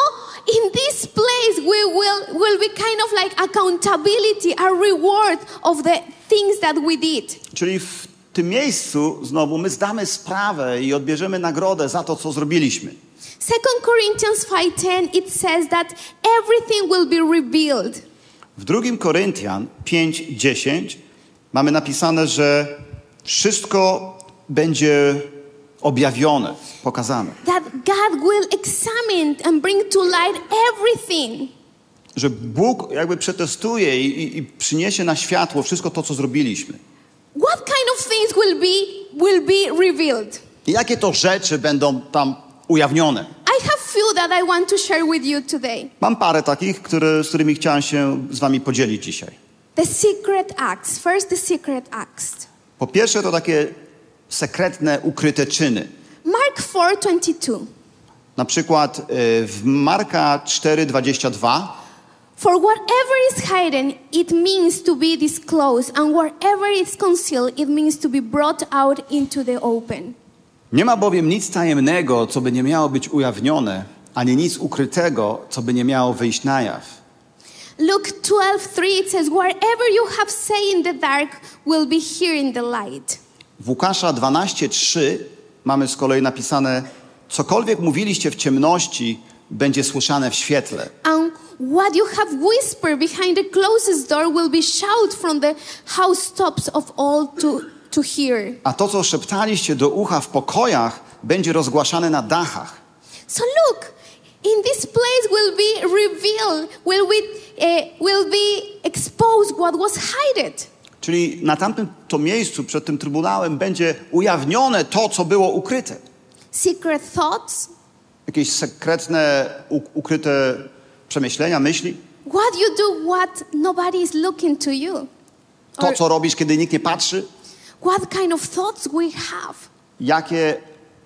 Speaker 2: in this place we will will be kind of like accountability, a reward of the things that we did.
Speaker 3: Czyli w tym miejscu znowu my zdamy sprawę i odbierzemy nagrodę za to, co zrobiliśmy.
Speaker 2: Second Corinthians 5:10 it says that everything will be revealed.
Speaker 3: W drugim Koryntian 5:10 mamy napisane, że wszystko będzie objawione, pokazane.
Speaker 2: That God will examine and bring to light everything.
Speaker 3: Że Bóg jakby przetestuje i, i, i przyniesie na światło wszystko to, co zrobiliśmy.
Speaker 2: What kind things will be will be revealed?
Speaker 3: I jakie to rzeczy będą tam ujawnione.
Speaker 2: I have few that I want to share with you today.
Speaker 3: Mam parę takich, które, z którymi chciałem się z wami podzielić dzisiaj.
Speaker 2: The secret acts. First the secret acts.
Speaker 3: Po pierwsze to takie sekretne, ukryte czyny.
Speaker 2: Mark 4:22.
Speaker 3: Na przykład y, w Marka 4:22
Speaker 2: For whatever is hidden, it means to be disclosed, and whatever is concealed, it means to be brought out into the open.
Speaker 3: Nie ma bowiem nic tajemnego, co by nie miało być ujawnione, ani nic ukrytego, co by nie miało wyjść na jaw.
Speaker 2: Luke 12:3 it says, Whatever you have said in the dark will be here in the light.
Speaker 3: W Łukasza 12:3 mamy z kolei napisane: Cokolwiek mówiliście w ciemności, będzie słyszane w świetle.
Speaker 2: And what you have whispered behind the closest door will be shouted from the housetops of all to, to hear.
Speaker 3: A to, co szeptaliście do ucha w pokojach, będzie rozgłaszane na dachach.
Speaker 2: So look, in this place will be revealed, will, we, uh, will be exposed what was hidden.
Speaker 3: Czyli na tamtym to miejscu, przed tym trybunałem, będzie ujawnione to, co było ukryte.
Speaker 2: Secret thoughts,
Speaker 3: Jakieś sekretne, ukryte przemyślenia, myśli.
Speaker 2: what you do, what nobody is looking to you.
Speaker 3: To, co robisz, kiedy nikt nie patrzy.
Speaker 2: what kind of thoughts we have.
Speaker 3: Jakie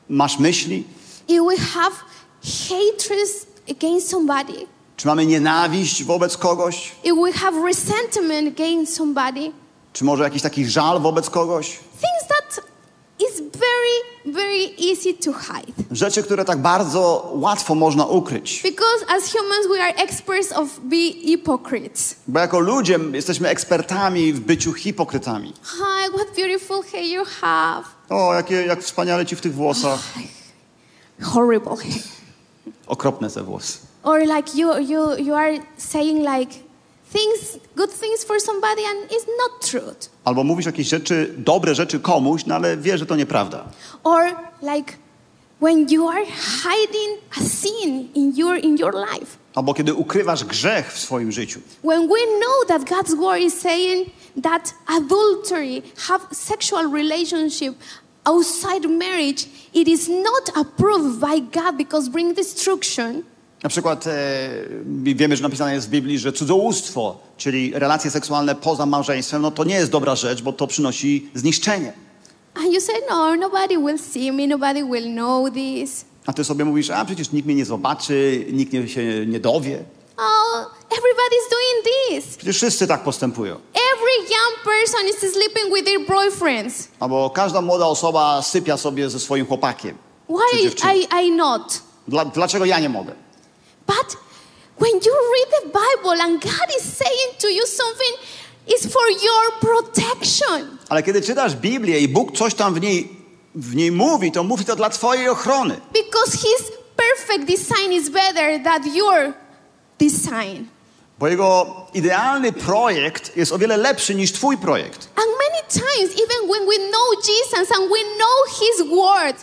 Speaker 3: masz myśli.
Speaker 2: If we have hatred against somebody,
Speaker 3: Czy mamy nienawiść wobec kogoś?
Speaker 2: if we have resentment against somebody,
Speaker 3: Czy może jakiś taki żal wobec kogoś?
Speaker 2: things that is very, very easy to hide.
Speaker 3: Rzeczy, które tak bardzo łatwo można ukryć.
Speaker 2: Because as humans, we are experts of be hypocrites.
Speaker 3: Bo jako ludzie jesteśmy ekspertami w byciu hipokrytami.
Speaker 2: Hi, what beautiful hair you have.
Speaker 3: O, jakie, jak wspaniale ci w tych włosach.
Speaker 2: Horrible hair.
Speaker 3: Okropne te włosy.
Speaker 2: Or like you, you, you are saying like things, good things for somebody and it's not truth.
Speaker 3: Albo mówisz jakieś rzeczy, dobre rzeczy komuś, no ale wiesz, że to nieprawda.
Speaker 2: Or like when you are hiding a sin in your, in your life.
Speaker 3: Albo kiedy ukrywasz grzech w swoim życiu.
Speaker 2: When we know that God's word is saying that adultery, have sexual relationship outside marriage, it is not approved by God because bring destruction.
Speaker 3: Na przykład e, wiemy, że napisane jest w Biblii, że cudzołóstwo, czyli relacje seksualne poza małżeństwem, no to nie jest dobra rzecz, bo to przynosi zniszczenie.
Speaker 2: And you say, no, nobody will see me, nobody will know this.
Speaker 3: A ty sobie mówisz, a przecież nikt mnie nie zobaczy, nikt nie, się nie dowie.
Speaker 2: Oh, everybody's doing this.
Speaker 3: Przecież wszyscy tak postępują.
Speaker 2: Every young person is sleeping with their boyfriends.
Speaker 3: Albo każda młoda osoba sypia sobie ze swoim chłopakiem.
Speaker 2: Why. I, I not?
Speaker 3: Dla, dlaczego ja nie mogę?
Speaker 2: But when you read the Bible and God is saying to you something, it's for your protection.
Speaker 3: Ale kiedy czytasz Biblię i Bóg coś tam w niej, w niej mówi, to mówi to dla twojej ochrony.
Speaker 2: Because His perfect design is better than your design.
Speaker 3: Bo jego idealny projekt jest o wiele lepszy niż twój projekt.
Speaker 2: And many times, even when we know Jesus and we know His word,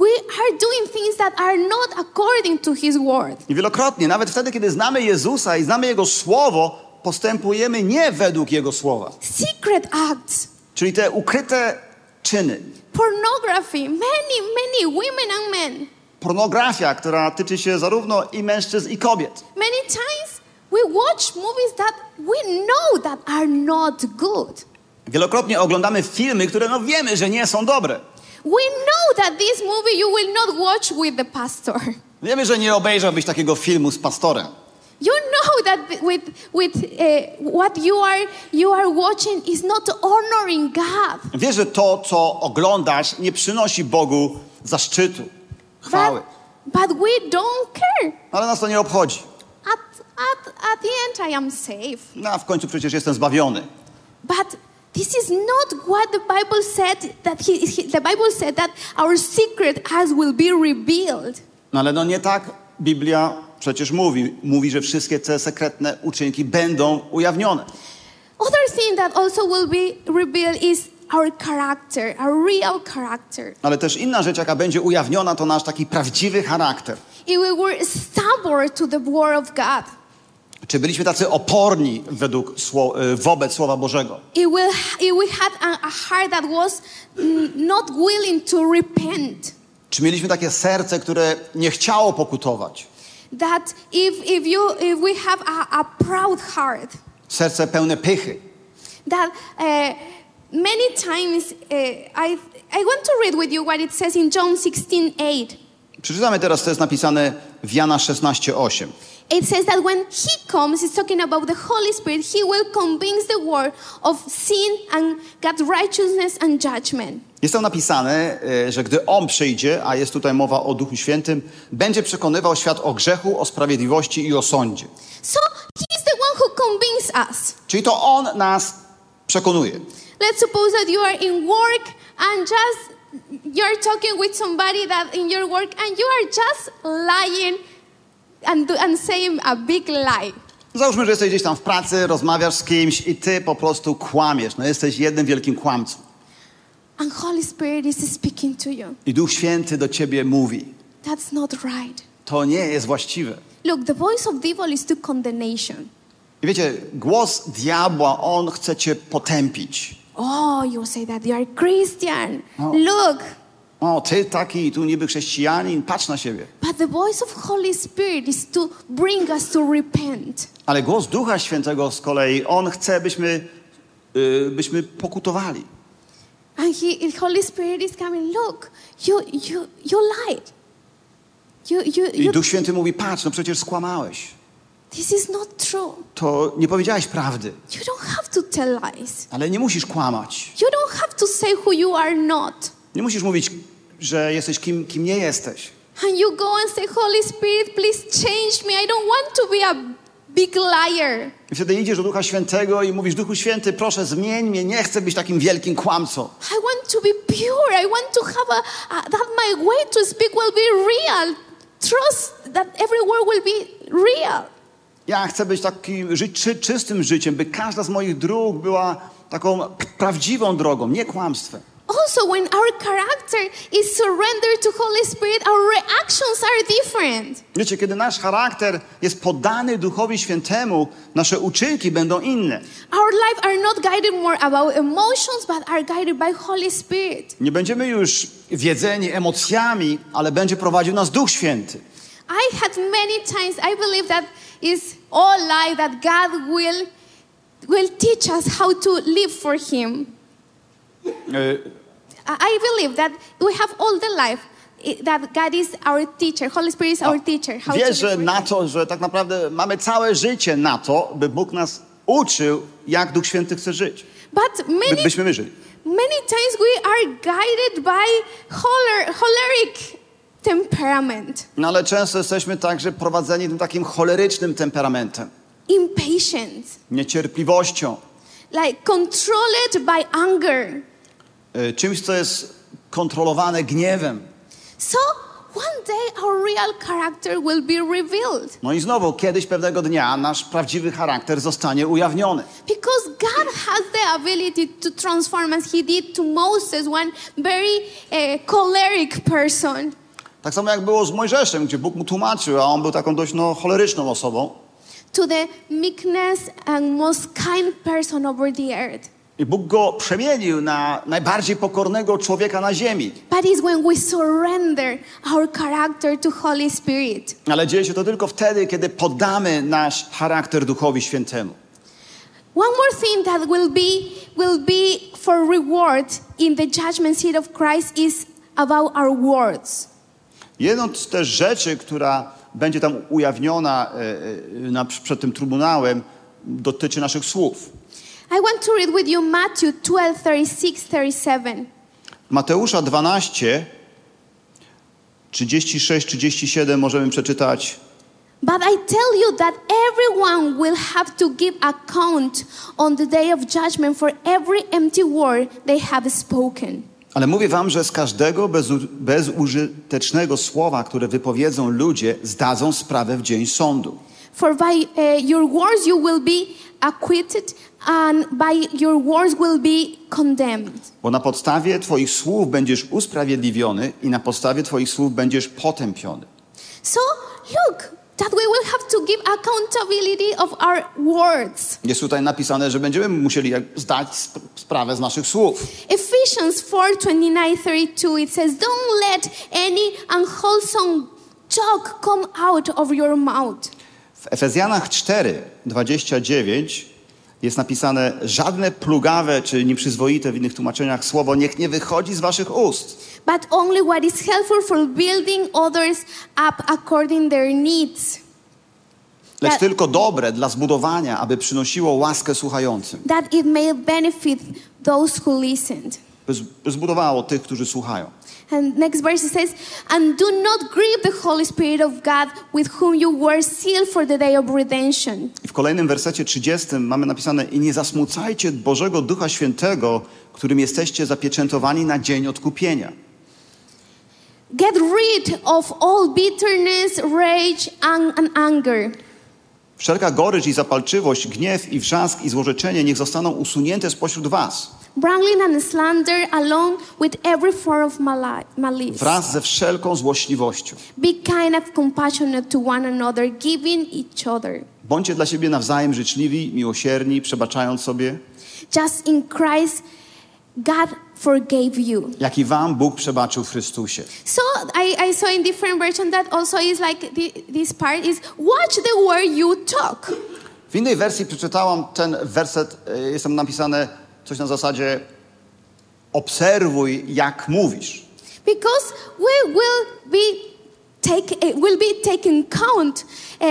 Speaker 2: we are doing things that are not according to His word.
Speaker 3: I wielokrotnie, nawet wtedy, kiedy znamy Jezusa i znamy Jego Słowo, postępujemy nie według Jego Słowa.
Speaker 2: Secret acts,
Speaker 3: Czyli te ukryte czyny.
Speaker 2: pornography, many, many women and men.
Speaker 3: Pornografia, która tyczy się zarówno i mężczyzn, i kobiet.
Speaker 2: Many times we watch movies that we know that are not good.
Speaker 3: Wielokrotnie oglądamy filmy, które no wiemy, że nie są dobre.
Speaker 2: We know that this movie you will not watch with the pastor.
Speaker 3: Wiemy, że nie obejrzałbyś takiego filmu z pastorem.
Speaker 2: You know that with with uh, what you are you are watching is not honoring God.
Speaker 3: Wiesz, że to, co oglądasz, nie przynosi Bogu zaszczytu, chwały.
Speaker 2: But, but we don't care.
Speaker 3: Ale nas to nie obchodzi.
Speaker 2: At, at, at the end, I am safe.
Speaker 3: No a w końcu przecież jestem zbawiony.
Speaker 2: But this is not what the Bible said. That he, he- the Bible said that our secret as will be revealed.
Speaker 3: No ale no nie tak Biblia przecież mówi. Mówi, że wszystkie te sekretne uczynki będą ujawnione.
Speaker 2: Other thing that also will be revealed is our character, our real character.
Speaker 3: Ale też inna rzecz, jaka będzie ujawniona, to nasz taki prawdziwy charakter.
Speaker 2: If we were stubborn to the word of God,
Speaker 3: Czy byliśmy tacy oporni według, y, wobec Słowa Bożego?
Speaker 2: we had a, heart that was not willing to repent,
Speaker 3: Czy mieliśmy takie serce, które nie chciało pokutować?
Speaker 2: that if, if, you, if we have a, a proud heart,
Speaker 3: Serce pełne pychy.
Speaker 2: that uh, many times uh, I, I want to read with you what it says in John 16 8.
Speaker 3: Przeczytamy teraz, co jest napisane w Jana 16:8.
Speaker 2: It says that when He comes, it's talking about the Holy Spirit, He will convince the world of sin and God's righteousness and judgment.
Speaker 3: Jest tam napisane, e, że gdy On przyjdzie, a jest tutaj mowa o Duchu Świętym, będzie przekonywał świat o grzechu, o sprawiedliwości i o sądzie.
Speaker 2: So He's the one who convinces us.
Speaker 3: Czyli to On nas przekonuje.
Speaker 2: Let's suppose that you are in work and just you're talking with somebody that in your work and you are just lying and, do, and saying a big lie.
Speaker 3: Załóżmy, że jesteś gdzieś tam w pracy, rozmawiasz z kimś i ty po prostu kłamiesz. No jesteś jednym wielkim kłamcą.
Speaker 2: And Holy Spirit is speaking to you.
Speaker 3: I Duch Święty do ciebie mówi.
Speaker 2: That's not right.
Speaker 3: To nie jest właściwe.
Speaker 2: Look, the voice of devil is to condemnation.
Speaker 3: I wiecie, głos diabła, on chce cię potępić.
Speaker 2: Oh, you say that you are Christian.
Speaker 3: Oh.
Speaker 2: Look.
Speaker 3: O, ty taki tu niby chrześcijanin, patrz na siebie.
Speaker 2: But the voice of Holy Spirit is to bring us to repent.
Speaker 3: Ale głos Ducha Świętego z kolei, on chce, byśmy, y, byśmy pokutowali.
Speaker 2: And he, Holy Spirit is coming. Look, you, you, you lied. You, you,
Speaker 3: I
Speaker 2: you,
Speaker 3: Duch Święty mówi, patrz, no przecież skłamałeś.
Speaker 2: this is not true.
Speaker 3: To nie powiedziałeś prawdy,
Speaker 2: You don't have to tell lies.
Speaker 3: ale nie musisz kłamać.
Speaker 2: You don't have to say who you are not.
Speaker 3: Nie musisz mówić, że jesteś kim, kim nie jesteś.
Speaker 2: And you go and say, Holy Spirit, please change me. I don't want to be a big liar.
Speaker 3: I wtedy idziesz do Ducha Świętego i mówisz, Duchu Święty, proszę zmień mnie, nie chcę być takim wielkim kłamcą.
Speaker 2: I want to be pure. I want to have a, a that my way to speak will be real. Trust that every word will be real.
Speaker 3: Ja chcę być takim, żyć czy, czystym życiem, by każda z moich dróg była taką prawdziwą drogą, nie kłamstwem.
Speaker 2: Also, when our character is surrendered to Holy Spirit, our reactions are different.
Speaker 3: Wiecie, kiedy nasz charakter jest poddany Duchowi Świętemu, nasze uczynki będą inne.
Speaker 2: Our life are not guided more about emotions, but are guided by Holy Spirit.
Speaker 3: Nie będziemy już wiedzeni emocjami, ale będzie prowadził nas Duch Święty.
Speaker 2: I had many times I believe that is all life that God will will teach us how to live for Him. I believe that we have all the life that God is our teacher. Holy Spirit is our teacher. How
Speaker 3: Wierzę na to, że tak naprawdę mamy całe życie na to, by Bóg nas uczył, jak Duch Święty chce żyć.
Speaker 2: But
Speaker 3: By,
Speaker 2: many
Speaker 3: byśmy my żyli.
Speaker 2: many times we are guided by choler, choleric temperament,
Speaker 3: No ale często jesteśmy także prowadzeni tym takim cholerycznym temperamentem,
Speaker 2: impatience,
Speaker 3: niecierpliwością,
Speaker 2: like controlled by anger.
Speaker 3: E, czymś, co jest kontrolowane gniewem.
Speaker 2: So one day our real character will be revealed
Speaker 3: No i znowu, kiedyś pewnego dnia nasz prawdziwy charakter zostanie ujawniony.
Speaker 2: because God has the ability to transform as He did to Moses, one very uh, choleric person.
Speaker 3: Tak samo jak było z Mojżeszem, gdzie Bóg mu tłumaczył, a on był taką dość no, choleryczną osobą.
Speaker 2: To the meekness and most kind person over the earth.
Speaker 3: I Bóg go przemienił na najbardziej pokornego człowieka na ziemi.
Speaker 2: But it's when we surrender our character to Holy Spirit.
Speaker 3: Ale dzieje się to tylko wtedy, kiedy poddamy nasz charakter Duchowi Świętemu.
Speaker 2: One more thing that will be will be for reward in the judgment seat of Christ is about our words.
Speaker 3: Jedną z też rzeczy, która będzie tam ujawniona e, e, na, przed tym trybunałem, dotyczy naszych słów.
Speaker 2: I want to read with you Matthew 12, 36, 37.
Speaker 3: Mateusza 12, 36, 37 możemy przeczytać.
Speaker 2: But I tell you that everyone will have to give account on the day of judgment for every empty word they have spoken.
Speaker 3: Ale mówię wam, że z każdego bezu, bezużytecznego słowa, które wypowiedzą ludzie, zdadzą sprawę w dzień sądu.
Speaker 2: For by uh, your words you will be acquitted, and by your words will be condemned.
Speaker 3: Bo na podstawie twoich słów będziesz usprawiedliwiony i na podstawie twoich słów będziesz potępiony.
Speaker 2: So look, that we will have to give accountability of our words.
Speaker 3: Jest tutaj napisane, że będziemy musieli zdać sp- sprawę z naszych słów.
Speaker 2: Ephesians 4 29 32, it says, Don't let any unwholesome talk come out of your mouth.
Speaker 3: W Efezjanach 4, 29 jest napisane żadne plugawe czy nieprzyzwoite w innych tłumaczeniach słowo niech nie wychodzi z waszych ust.
Speaker 2: but only what is helpful for building others up according their needs,
Speaker 3: Lecz
Speaker 2: Tak.
Speaker 3: tylko dobre dla zbudowania, aby przynosiło łaskę słuchającym.
Speaker 2: that it may benefit those who listened.
Speaker 3: Zbudowało tych, którzy słuchają.
Speaker 2: And next verse says, And do not grieve the Holy Spirit of God, with whom you were sealed for the day of redemption.
Speaker 3: I w kolejnym wersecie 30 mamy napisane i nie zasmucajcie Bożego Ducha Świętego, którym jesteście zapieczętowani na dzień odkupienia.
Speaker 2: Get rid of all bitterness, rage, and, and anger.
Speaker 3: Wszelka gorycz i zapalczywość, gniew i wrzask i złorzeczenie niech zostaną usunięte spośród was,
Speaker 2: Wrangling and slander along with every form of mali- malice.
Speaker 3: wraz ze wszelką złośliwością.
Speaker 2: Be kind and compassionate to one another, giving each other.
Speaker 3: Bądźcie dla siebie nawzajem życzliwi, miłosierni, przebaczając sobie,
Speaker 2: Just in Christ, God forgave you.
Speaker 3: jak i wam Bóg przebaczył w Chrystusie.
Speaker 2: So I, I saw in different version that also is like the, this part is watch the word you talk.
Speaker 3: W innej wersji przeczytałam ten werset, e, jest tam napisane coś na zasadzie obserwuj jak mówisz.
Speaker 2: Because we will be take eh, will be taken count uh,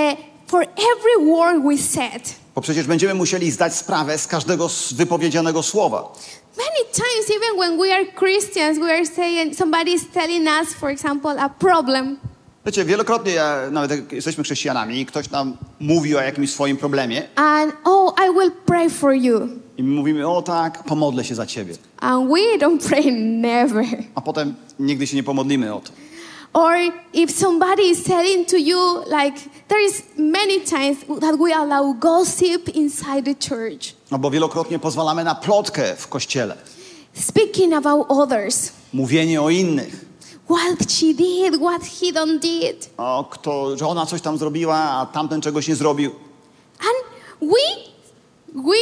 Speaker 2: for every word we said.
Speaker 3: Bo przecież będziemy musieli zdać sprawę z każdego wypowiedzianego słowa.
Speaker 2: Many times, even when we are Christians, we are saying somebody is telling us, for example, a problem,
Speaker 3: Wiecie, wielokrotnie, ja, nawet jak jesteśmy chrześcijanami i ktoś nam mówi o jakimś swoim problemie
Speaker 2: and oh, I will pray for you,
Speaker 3: i my mówimy, o tak, pomodlę się za ciebie.
Speaker 2: and we don't pray never.
Speaker 3: A potem nigdy się nie pomodlimy o to.
Speaker 2: Or if somebody is telling to you, like there is many times that we allow gossip inside the church,
Speaker 3: No bo wielokrotnie pozwalamy na plotkę w kościele.
Speaker 2: speaking about others,
Speaker 3: Mówienie o innych.
Speaker 2: what she did, what he don't did,
Speaker 3: O, kto, że ona coś tam zrobiła, a tamten czegoś nie zrobił.
Speaker 2: and we we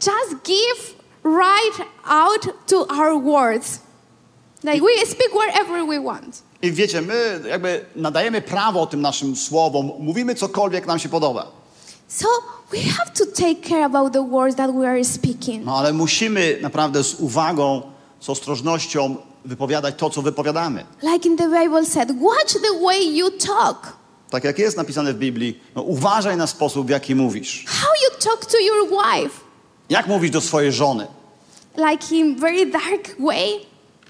Speaker 2: just give right out to our words, like we speak wherever we want.
Speaker 3: I wiecie, my jakby nadajemy prawo tym naszym słowom, mówimy cokolwiek nam się podoba.
Speaker 2: So we have to take care about the words that we are speaking.
Speaker 3: No ale musimy naprawdę z uwagą, z ostrożnością wypowiadać to, co wypowiadamy.
Speaker 2: Like in the Bible said, watch the way you talk.
Speaker 3: Tak jak jest napisane w Biblii, no, uważaj na sposób, w jaki mówisz.
Speaker 2: How you talk to your wife,
Speaker 3: Jak mówisz do swojej żony?
Speaker 2: like in very dark way,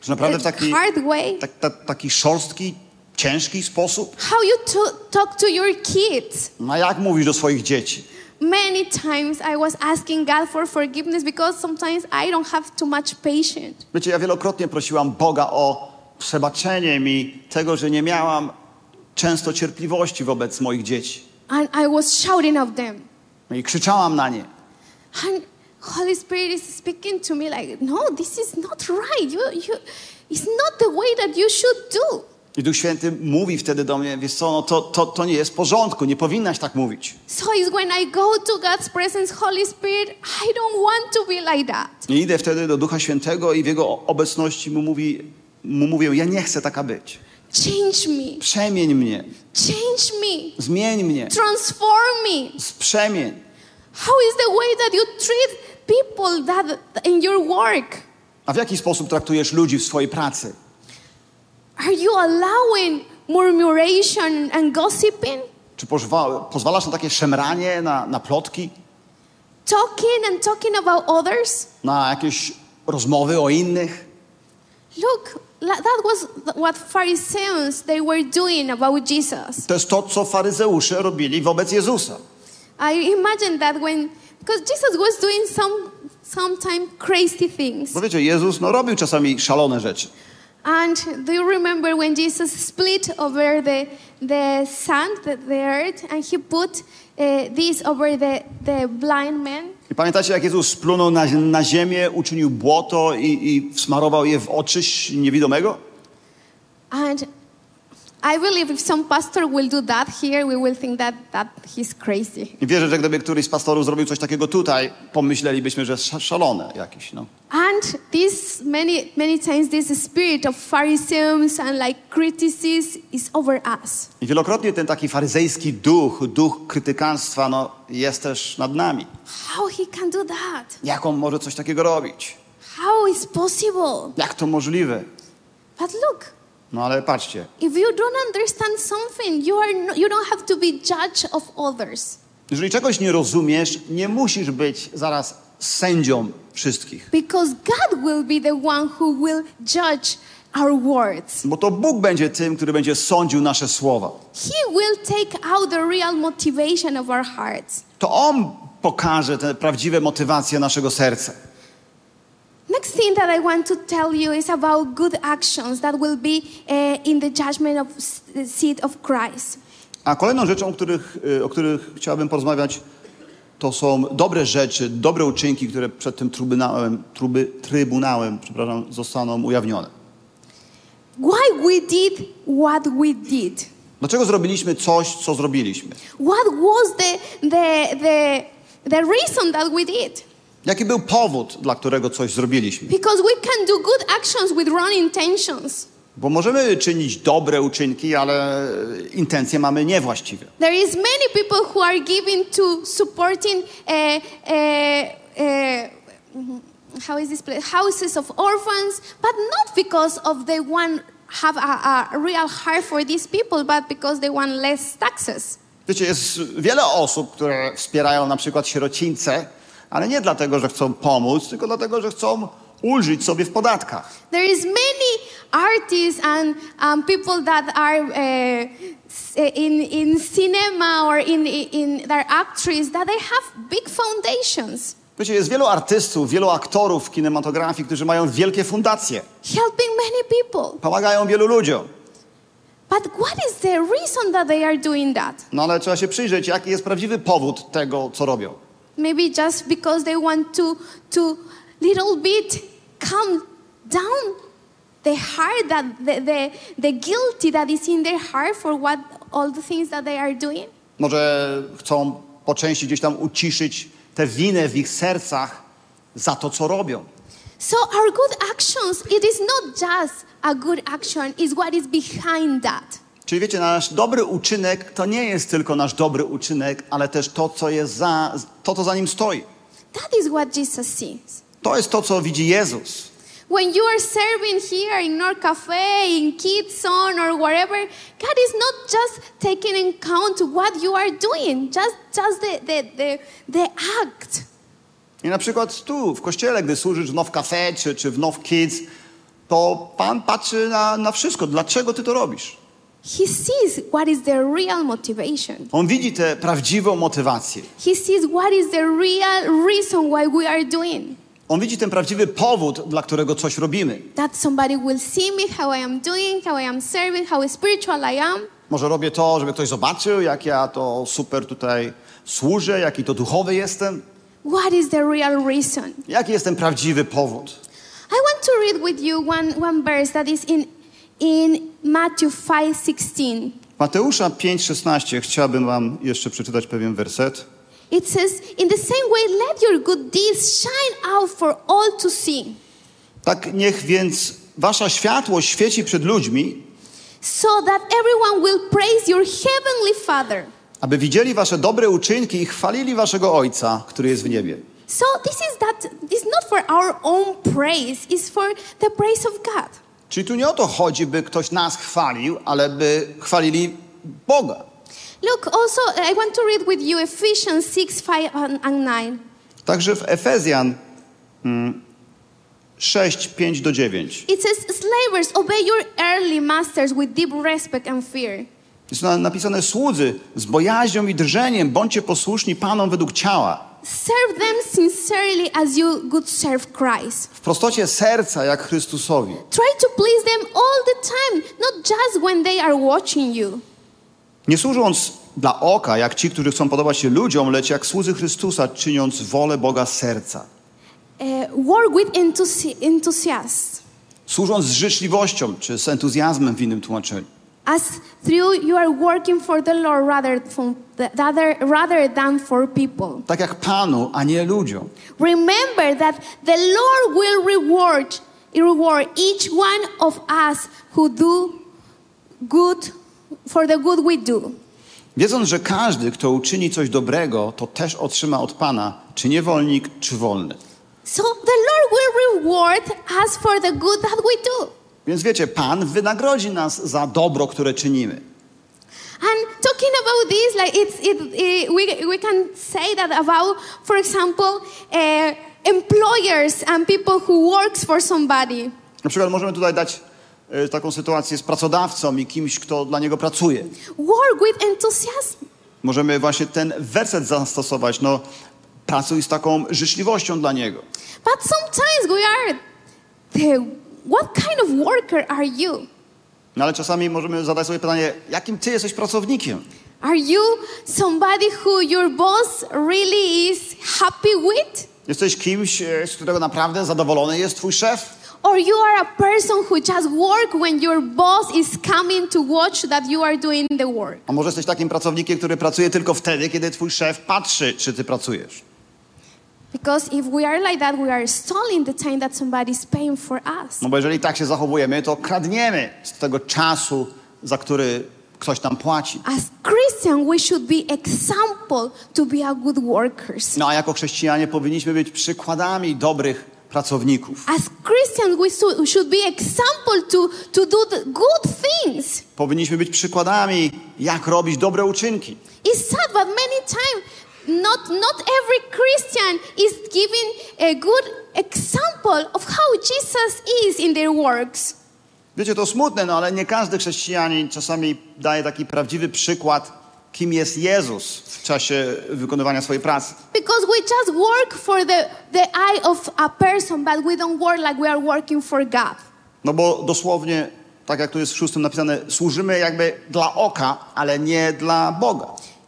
Speaker 3: Czy naprawdę w taki,
Speaker 2: hard way.
Speaker 3: tak, ta, taki szorstki, ciężki sposób?
Speaker 2: How you to- talk to your kids.
Speaker 3: No jak mówisz do swoich dzieci?
Speaker 2: Many times I was asking God for forgiveness because sometimes I don't have too much patience.
Speaker 3: Wiecie, ja wielokrotnie prosiłam Boga o przebaczenie mi tego, że nie miałam często cierpliwości wobec moich dzieci.
Speaker 2: And I was shouting at them.
Speaker 3: No I krzyczałam na nie.
Speaker 2: And Holy Spirit is speaking to me like, no, this is not right. You, you, it's not the way that you should do.
Speaker 3: I Duch Święty mówi wtedy do mnie, wiesz co, no to, to, to nie jest w porządku, nie powinnaś tak mówić.
Speaker 2: So it's when I go to God's presence, Holy Spirit, I don't want to be like that.
Speaker 3: I idę wtedy do Ducha Świętego i w Jego obecności mu, mówi, mu mówię, ja nie chcę taka być.
Speaker 2: Change me.
Speaker 3: Przemień mnie,
Speaker 2: Change me.
Speaker 3: zmień mnie,
Speaker 2: Transform me.
Speaker 3: przemień.
Speaker 2: How is the way that you treat people that in your work?
Speaker 3: A w jaki sposób traktujesz ludzi w swojej pracy?
Speaker 2: Are you allowing murmuration and gossiping?
Speaker 3: Czy pozwa, pozwalasz na takie szemranie, na, na plotki,
Speaker 2: Talking and talking about others?
Speaker 3: na jakieś rozmowy o innych?
Speaker 2: Look, that was what Pharisees they were doing about Jesus.
Speaker 3: To jest to, co faryzeusze robili wobec Jezusa.
Speaker 2: I imagine that when because Jesus was doing some sometimes crazy things.
Speaker 3: Bo wiecie, Jezus no, robił czasami szalone rzeczy.
Speaker 2: And do you remember when Jesus split over the, the sand, the, the earth, and he put uh, this over the, the blind man?
Speaker 3: I pamiętacie, jak Jezus splunął na, na ziemię, uczynił błoto i, i wsmarował je w oczy niewidomego?
Speaker 2: And I believe if some pastor will do that here, we will think that, that he's crazy.
Speaker 3: I wierzę, że gdyby któryś z pastorów zrobił coś takiego tutaj, pomyślelibyśmy, że sz- szalone jakieś. No.
Speaker 2: And this many many times this spirit of Pharisees and like criticism is over us.
Speaker 3: I wielokrotnie ten taki faryzejski duch, duch krytykanstwa, no, jest też nad nami.
Speaker 2: How he can do that?
Speaker 3: Jak on może coś takiego robić?
Speaker 2: How is possible?
Speaker 3: Jak to możliwe?
Speaker 2: But look,
Speaker 3: No ale patrzcie,
Speaker 2: if you don't understand something, you are no, you don't have to be judge of others
Speaker 3: jeżeli czegoś nie rozumiesz, nie musisz być zaraz sędzią wszystkich.
Speaker 2: because God will be the one who will judge our words.
Speaker 3: Bo to Bóg będzie tym, który będzie sądził nasze słowa.
Speaker 2: He will take out the real motivation of our hearts.
Speaker 3: To On pokaże te prawdziwe motywacje naszego serca.
Speaker 2: Next thing that I want to tell you is about good actions that will be uh, in the judgment of the seat of Christ.
Speaker 3: A kolejną rzeczą, których, y, o których chciałbym porozmawiać, to są dobre rzeczy, dobre uczynki, które przed tym trybunałem, truby, trybunałem przepraszam, zostaną ujawnione.
Speaker 2: Why we did what we did?
Speaker 3: Dlaczego zrobiliśmy coś, co zrobiliśmy?
Speaker 2: What was the, the, the, the reason that we did?
Speaker 3: Jaki był powód, dla którego coś zrobiliśmy?
Speaker 2: Because we can do good actions with wrong intentions.
Speaker 3: Bo możemy czynić dobre uczynki, ale intencje mamy niewłaściwe.
Speaker 2: There is many people who are giving to supporting uh, uh, uh, how is this place? houses of orphans, but not because of they want have a, a real heart for these people, but because they want less taxes.
Speaker 3: Wiecie, jest wiele osób, które wspierają na przykład sierocińce, ale nie dlatego, że chcą pomóc, tylko dlatego, że chcą ulżyć sobie w podatkach.
Speaker 2: There is many artists and um, people that are uh, s- in, in cinema or in, in their actors that they have big foundations
Speaker 3: Wiecie, jest wielu artystów, wielu aktorów w kinematografii, którzy mają wielkie fundacje,
Speaker 2: helping many people.
Speaker 3: pomagają wielu ludziom.
Speaker 2: But what is the reason that they are doing that?
Speaker 3: No ale trzeba się przyjrzeć, jaki jest prawdziwy powód tego, co robią.
Speaker 2: Maybe just because they want to to little bit calm down the heart that the, the, the guilty that is in their heart for what all the things that they are doing.
Speaker 3: Może chcą po części gdzieś tam uciszyć tę winę w ich sercach za to, co robią.
Speaker 2: So our good actions, it is not just a good action, is what is behind that.
Speaker 3: Czyli wiecie, nasz dobry uczynek to nie jest tylko nasz dobry uczynek, ale też to, co jest za, to, co za nim stoi.
Speaker 2: That is what Jesus sees.
Speaker 3: To jest to, co widzi Jezus.
Speaker 2: When you are serving here in our cafe, in Kids Zone, or wherever, God is not just taking in count what you are doing, just, just the, the, the, the act.
Speaker 3: I na przykład tu, w kościele, gdy służysz w Now Cafe czy, czy w Now Kids, to Pan patrzy na, na wszystko. Dlaczego ty to robisz?
Speaker 2: He sees what is the real motivation.
Speaker 3: On widzi tę prawdziwą motywację.
Speaker 2: He sees what is the real reason why we are doing.
Speaker 3: On widzi ten prawdziwy powód, dla którego coś robimy.
Speaker 2: That somebody will see me, how I am doing, how I am serving, how spiritual I am.
Speaker 3: Może robię to, żeby ktoś zobaczył, jak ja to super tutaj służę, jaki to duchowy jestem.
Speaker 2: What is the real reason?
Speaker 3: Jaki jest ten prawdziwy powód?
Speaker 2: I want to read with you one, one verse that is in, in Matthew 5:16.
Speaker 3: Mateusza 5,16 chciałbym wam jeszcze przeczytać pewien werset.
Speaker 2: It says, "In the same way, let your good deeds shine out for all to see,
Speaker 3: Tak niech więc wasza światłość świeci przed ludźmi,
Speaker 2: so that everyone will praise your heavenly Father."
Speaker 3: aby widzieli wasze dobre uczynki i chwalili waszego Ojca, który jest w niebie.
Speaker 2: So this is that. This is not for our own praise; it's for the praise of God.
Speaker 3: Czyli tu nie o to chodzi, by ktoś nas chwalił, ale by chwalili Boga.
Speaker 2: Look, also, I want to read with you Ephesians 6, 5, and and 9.
Speaker 3: Także w Efezjan mm, 6, 5 do 9.
Speaker 2: It says, Slavers, obey your earthly masters with deep respect and fear.
Speaker 3: Jest na- napisane słudzy z bojaźnią i drżeniem, bądźcie posłuszni Panom według ciała.
Speaker 2: Serve them sincerely as you would serve Christ.
Speaker 3: W prostocie serca, jak Chrystusowi.
Speaker 2: Try to please them all the time, not just when they are watching you.
Speaker 3: Nie służąc dla oka, jak ci, którzy chcą podobać się ludziom, lecz jak słudzy Chrystusa, czyniąc wolę Boga serca.
Speaker 2: Uh, work with enthusi- enthusiasm,
Speaker 3: Służąc z życzliwością, czy z entuzjazmem w innym tłumaczeniu.
Speaker 2: As through you are working for the Lord rather, from the, rather, rather than for people.
Speaker 3: Tak jak Panu, a nie ludziom.
Speaker 2: Remember that the Lord will reward, reward each one of us who do good for the good we do.
Speaker 3: Wiedząc, że każdy, kto uczyni coś dobrego, to też otrzyma od Pana, czy niewolnik, czy wolny.
Speaker 2: So the Lord will reward us for the good that we do.
Speaker 3: Więc wiecie, Pan wynagrodzi nas za dobro, które czynimy.
Speaker 2: And talking about this, like it's, it, it, we, we can say that about, for example, uh, employers and people who works for somebody.
Speaker 3: Na przykład możemy tutaj dać e, taką sytuację z pracodawcą i kimś, kto dla niego pracuje.
Speaker 2: Work with enthusiasm.
Speaker 3: Możemy właśnie ten werset zastosować, no pracuj z taką życzliwością dla niego.
Speaker 2: But sometimes we are the, what kind of worker are you?
Speaker 3: No ale czasami możemy zadać sobie pytanie, jakim ty jesteś pracownikiem?
Speaker 2: Are you somebody who your boss really is happy with?
Speaker 3: Jesteś kimś, e, z którego naprawdę zadowolony jest twój szef?
Speaker 2: Or you are a person who just work when your boss is coming to watch that you are doing the work?
Speaker 3: A może jesteś takim pracownikiem, który pracuje tylko wtedy, kiedy twój szef patrzy, czy ty pracujesz?
Speaker 2: Because if we are like that, we are stalling the time that somebody is paying for us.
Speaker 3: No bo jeżeli tak się zachowujemy, to kradniemy z tego czasu, za który ktoś nam płaci.
Speaker 2: As Christian, we should be example to be a good workers.
Speaker 3: No a jako chrześcijanie powinniśmy być przykładami dobrych pracowników.
Speaker 2: As Christians, we should be example to, to do the good things.
Speaker 3: Powinniśmy być przykładami, jak robić dobre uczynki.
Speaker 2: It's sad, but many times, not, not every Christian is giving a good example of how Jesus is in their works.
Speaker 3: Wiecie, to smutne, no ale nie każdy chrześcijanin czasami daje taki prawdziwy przykład, kim jest Jezus w czasie wykonywania swojej pracy.
Speaker 2: Because we just work for the, the eye of a person, but we don't work like we are working for God.
Speaker 3: No bo dosłownie, tak jak tu jest w szóstym napisane, służymy jakby dla oka, ale nie dla Boga.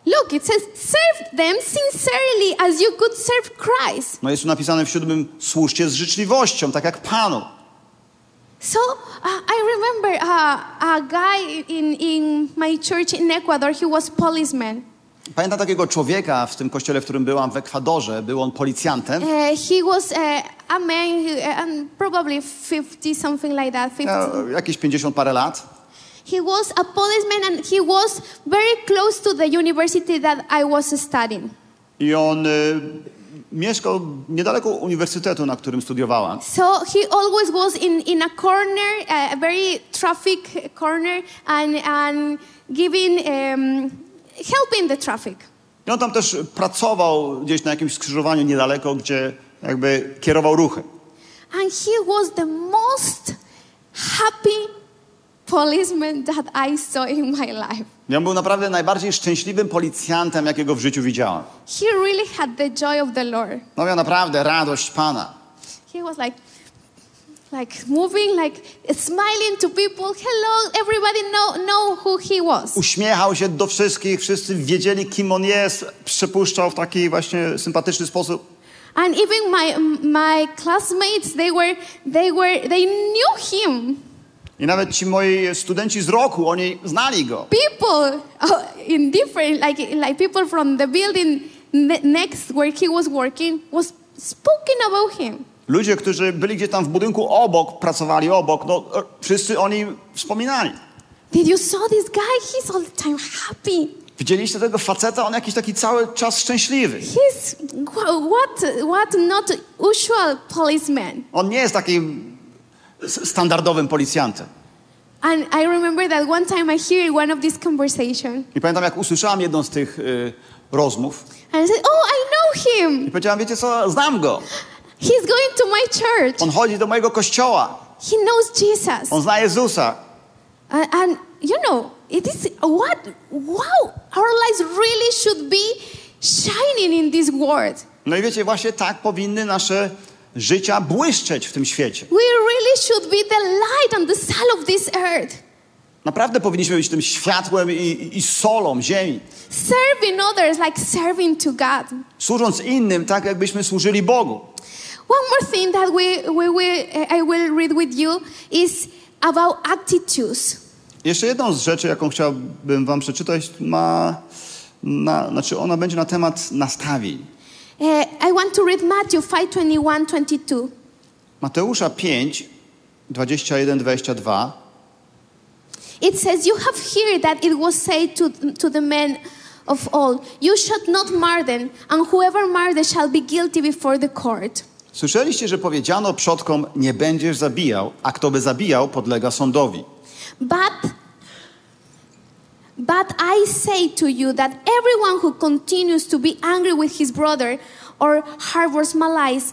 Speaker 2: Look, it says, serve them sincerely as you could serve Christ.
Speaker 3: No jest tu napisane w siódmym, służcie z życzliwością, tak jak Panu.
Speaker 2: So uh, I remember uh, a guy in, in my church in Ecuador, he was policeman.
Speaker 3: Pamiętam takiego człowieka w tym kościele, w którym byłam w Ekwadorze. Był on policjantem.
Speaker 2: Uh, he was uh, a man, uh, probably 50, something like that, 50.
Speaker 3: Miał jakieś 50 parę lat.
Speaker 2: He was a policeman and he was very close to the university that I was studying.
Speaker 3: I on y, mieszkał niedaleko uniwersytetu, na którym studiowałam.
Speaker 2: So he always was in, in a corner, a very traffic corner, and, and giving, um, helping the traffic.
Speaker 3: I on tam też pracował gdzieś na jakimś skrzyżowaniu niedaleko, gdzie jakby kierował ruchem.
Speaker 2: And he was the most happy policeman that I saw in my life.
Speaker 3: I on był naprawdę najbardziej szczęśliwym policjantem, jakiego w życiu widziałam.
Speaker 2: He really had the joy of the Lord.
Speaker 3: No miał naprawdę radość Pana.
Speaker 2: He was like, like moving, like smiling to people. Hello, everybody know, know who he was.
Speaker 3: Uśmiechał się do wszystkich, wszyscy wiedzieli, kim on jest. Przepuszczał w taki właśnie sympatyczny sposób.
Speaker 2: And even my, my classmates, they were, they were, they knew him.
Speaker 3: I nawet ci moi studenci z roku, oni znali go.
Speaker 2: People uh, in different, like, like people from the building ne- next where he was working was spoken about him.
Speaker 3: Ludzie, którzy byli gdzieś tam w budynku obok, pracowali obok, no e, wszyscy oni wspominali.
Speaker 2: Did you saw this guy? He's all the time happy.
Speaker 3: Widzieliście tego faceta? On jakiś taki cały czas szczęśliwy.
Speaker 2: He's wha- what what not usual policeman.
Speaker 3: On nie jest takim standardowym policjantem.
Speaker 2: And I remember that one time I hear one of this conversation,
Speaker 3: I pamiętam, jak usłyszałam jedną z tych y, rozmów
Speaker 2: and I said, "Oh, I know
Speaker 3: i
Speaker 2: him.
Speaker 3: powiedziałam, wiecie co, znam go.
Speaker 2: He's going to my church.
Speaker 3: On chodzi do mojego kościoła.
Speaker 2: He knows Jesus."
Speaker 3: On zna Jezusa.
Speaker 2: And, and you know, it is what wow, our lives really should be shining in this world.
Speaker 3: No i wiecie, właśnie tak powinny nasze życia błyszczeć w tym świecie.
Speaker 2: We really should be the light on the salt of this earth.
Speaker 3: Naprawdę powinniśmy być tym światłem i, i, i solą ziemi.
Speaker 2: Serving others like serving to God.
Speaker 3: Służąc innym tak, jakbyśmy służyli Bogu.
Speaker 2: One more thing that we, we, we, I will read with you is about attitudes.
Speaker 3: Jeszcze jedną z rzeczy, jaką chciałbym wam przeczytać, ma, na, znaczy ona będzie na temat nastawień.
Speaker 2: Uh, I want to read Matthew 5 21 22.
Speaker 3: Mateusza 5, 21, 22.
Speaker 2: It says, You have heard that it was said to, to the men of old, You shall not murder, and whoever murders shall be guilty before the court.
Speaker 3: Słyszeliście, że powiedziano przodkom, nie będziesz zabijał, a kto by zabijał, podlega sądowi.
Speaker 2: But, but I say to you that everyone who continues to be angry with his brother or harbors malice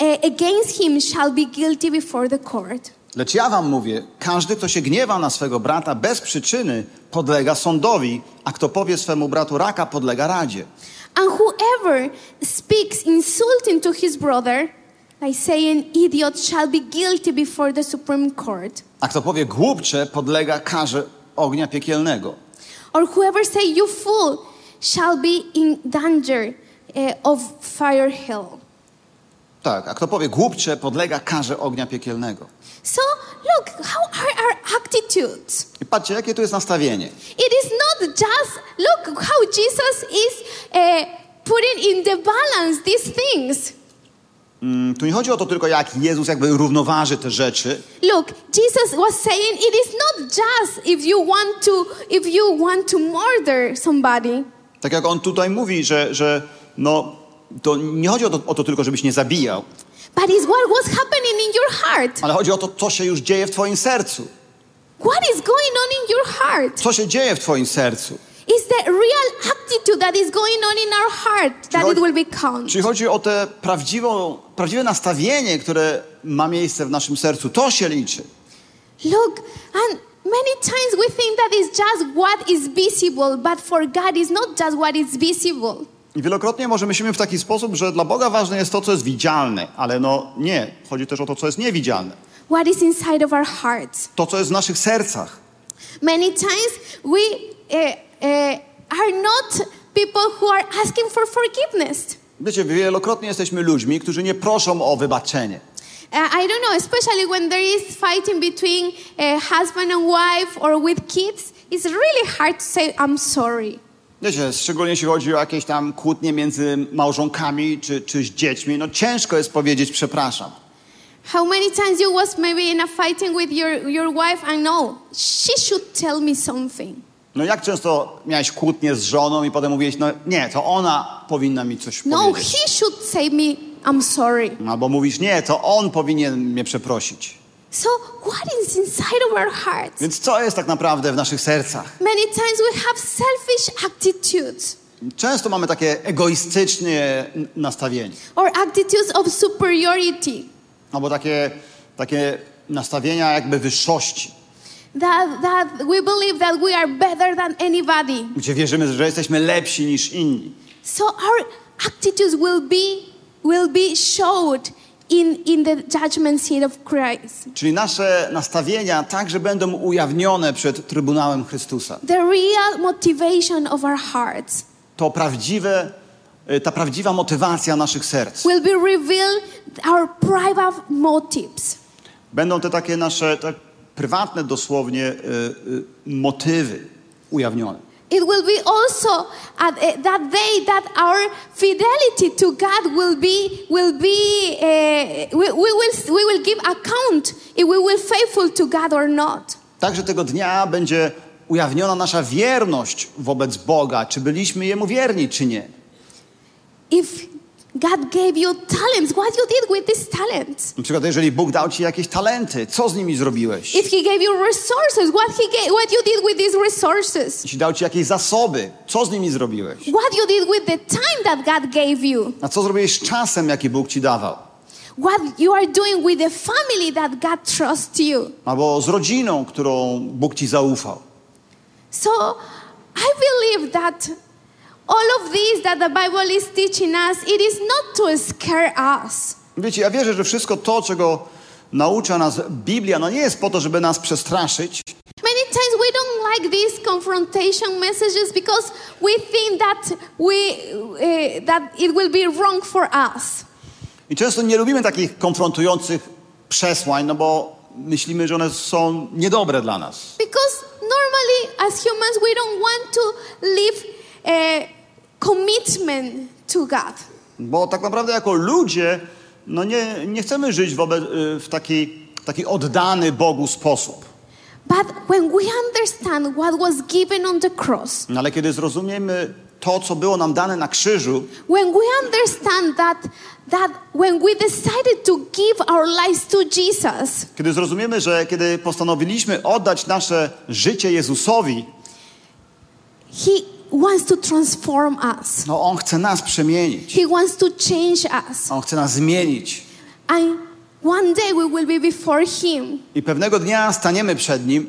Speaker 2: eh, against him shall be guilty before the court.
Speaker 3: Lecz ja wam mówię, każdy, kto się gniewa na swego brata bez przyczyny, podlega sądowi, a kto powie swemu bratu raka, podlega radzie.
Speaker 2: And whoever speaks insulting to his brother, like saying idiot, shall be guilty before the Supreme Court.
Speaker 3: A kto powie głupcze, podlega karze ognia piekielnego.
Speaker 2: Or whoever say you fool shall be in danger eh, of fire hell.
Speaker 3: Tak, a kto powie głupcze, podlega karze ognia piekielnego.
Speaker 2: So look, how are our attitudes?
Speaker 3: I patrzcie, jakie tu jest nastawienie.
Speaker 2: It is not just look how Jesus is uh, putting in the balance these things.
Speaker 3: Mm, Tu nie chodzi o to tylko, jak Jezus jakby równoważy te rzeczy,
Speaker 2: Look, Jesus was saying it is not just if you want to if you want to murder somebody.
Speaker 3: Tak jak on tutaj mówi, że, że no, to nie chodzi o to, o to tylko, żebyś nie zabijał,
Speaker 2: But it's what was happening in your heart.
Speaker 3: ale chodzi o to, co się już dzieje w twoim sercu.
Speaker 2: What is going on in your heart?
Speaker 3: Co się dzieje w twoim sercu?
Speaker 2: Is the real attitude that is going on in our heart that it will be count.
Speaker 3: Czyli chodzi o te prawdziwą, prawdziwe nastawienie, które ma miejsce w naszym sercu. To się liczy.
Speaker 2: Look, and many times we think that is just what is visible, but for God is not just what is visible.
Speaker 3: I wielokrotnie może myślimy w taki sposób, że dla Boga ważne jest to, co jest widzialne, ale no nie. Chodzi też o to, co jest niewidzialne.
Speaker 2: What is inside of our hearts.
Speaker 3: To, co jest w naszych sercach.
Speaker 2: Many times we uh, uh, are not people who are asking for forgiveness.
Speaker 3: Wiecie, wielokrotnie jesteśmy ludźmi, którzy nie proszą o wybaczenie.
Speaker 2: Uh, I don't know, especially when there is fighting between uh, husband and wife or with kids, it's really hard to say, I'm sorry.
Speaker 3: Wiecie, szczególnie jeśli chodzi o jakieś tam kłótnie między małżonkami czy, czy z dziećmi, no ciężko jest powiedzieć przepraszam.
Speaker 2: How many times you was maybe in a fighting with your, your wife? I know. She should tell me something.
Speaker 3: No jak często miałeś kłótnię z żoną i potem mówiłeś, no nie, to ona powinna mi coś
Speaker 2: No,
Speaker 3: powiedzieć.
Speaker 2: he should say me, I'm sorry.
Speaker 3: Albo mówisz, nie, to on powinien mnie przeprosić.
Speaker 2: So, what is inside of our hearts?
Speaker 3: Więc co jest tak naprawdę w naszych sercach?
Speaker 2: Many times we have selfish attitudes
Speaker 3: Często mamy takie egoistyczne nastawienie.
Speaker 2: or attitudes of superiority
Speaker 3: Albo takie, takie nastawienia jakby wyższości.
Speaker 2: That, that we believe that we are better than anybody.
Speaker 3: Gdzie wierzymy, że jesteśmy lepsi niż inni.
Speaker 2: So, our attitudes will be, will be showed in, in the judgment seat of Christ.
Speaker 3: Czyli nasze nastawienia także będą ujawnione przed Trybunałem Chrystusa.
Speaker 2: The real motivation of our hearts
Speaker 3: To prawdziwe, y, ta prawdziwa motywacja naszych serc.
Speaker 2: will be revealed, our private motives.
Speaker 3: Będą te takie nasze tak prywatne dosłownie y, y, motywy ujawnione.
Speaker 2: It will be also at uh, that day that our fidelity to God will be will be uh, we, we will we will give account if we will faithful to God or not.
Speaker 3: Także tego dnia będzie ujawniona nasza wierność wobec Boga, czy byliśmy Jemu wierni, czy nie.
Speaker 2: If God gave you talents, what you did with these talents?
Speaker 3: Na przykład, jeżeli Bóg dał ci jakieś talenty, co z nimi zrobiłeś?
Speaker 2: If He gave you resources, what He gave, what you did with these resources?
Speaker 3: Jeśli dał ci jakieś zasoby, co z nimi zrobiłeś?
Speaker 2: What you did with the time that God gave you?
Speaker 3: A co zrobiłeś z czasem, jaki Bóg ci dawał?
Speaker 2: What you are doing with the family that God trusts you?
Speaker 3: Albo z rodziną, którą Bóg ci zaufał.
Speaker 2: So I believe that all of this that the Bible is teaching us, it is not to scare us.
Speaker 3: Wiecie, ja wierzę, że wszystko to, czego naucza nas Biblia, no nie jest po to, żeby nas przestraszyć,
Speaker 2: Many times we don't like these confrontation messages because we think that we uh, that it will be wrong for us.
Speaker 3: I często nie lubimy takich konfrontujących przesłań, no bo myślimy, że one są niedobre dla nas.
Speaker 2: Because normally as humans we don't want to live a commitment to God.
Speaker 3: Bo tak naprawdę jako ludzie, no nie, nie chcemy żyć wobec, y, w taki, taki oddany Bogu sposób.
Speaker 2: But when we understand what was given on the cross,
Speaker 3: No ale kiedy zrozumiemy to, co było nam dane na krzyżu,
Speaker 2: when we understand that that when we decided to give our lives to Jesus,
Speaker 3: kiedy zrozumiemy, że kiedy postanowiliśmy oddać nasze życie Jezusowi,
Speaker 2: he wants to transform us.
Speaker 3: no On chce nas przemienić.
Speaker 2: He wants to change us.
Speaker 3: On chce nas zmienić.
Speaker 2: And one day we will be before him.
Speaker 3: I pewnego dnia staniemy przed Nim,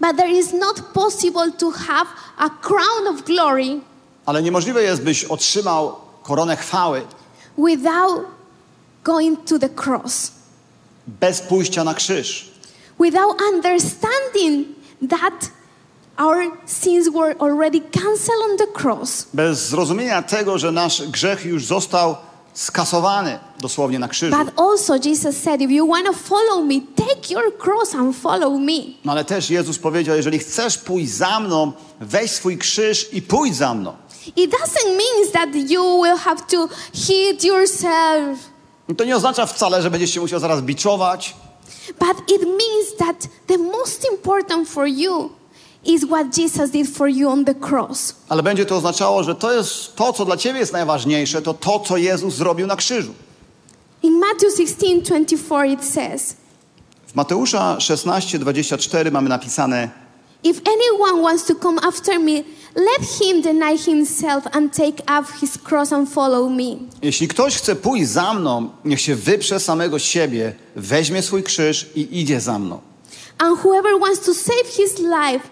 Speaker 2: But there is not possible to have a crown of glory
Speaker 3: ale niemożliwe jest, byś otrzymał koronę chwały
Speaker 2: without going to the cross.
Speaker 3: bez pójścia na krzyż.
Speaker 2: Without understanding that our sins were already cancelled on the cross.
Speaker 3: Bez zrozumienia tego, że nasz grzech już został skasowany dosłownie na krzyżu.
Speaker 2: But also Jesus said, if you want to follow me, take your cross and follow me.
Speaker 3: No ale też Jezus powiedział, jeżeli chcesz pójść za mną, weź swój krzyż i pójdź za mną.
Speaker 2: It doesn't mean that you will have to hit yourself,
Speaker 3: to nie oznacza wcale, że będziesz się musiał zaraz biczować,
Speaker 2: but it means that the most important for you is what Jesus did for you on the cross.
Speaker 3: ale będzie to oznaczało, że to jest to, co dla ciebie jest najważniejsze, to to, co Jezus zrobił na krzyżu.
Speaker 2: In Matthew 16 24, it says,
Speaker 3: W Mateusza 16, 24 mamy napisane
Speaker 2: If anyone wants to come after me, let him deny himself and take up his cross and follow me.
Speaker 3: Jeśli ktoś chce pójść za mną, niech się wyprze samego siebie, weźmie swój krzyż i idzie za mną.
Speaker 2: And whoever wants to save his life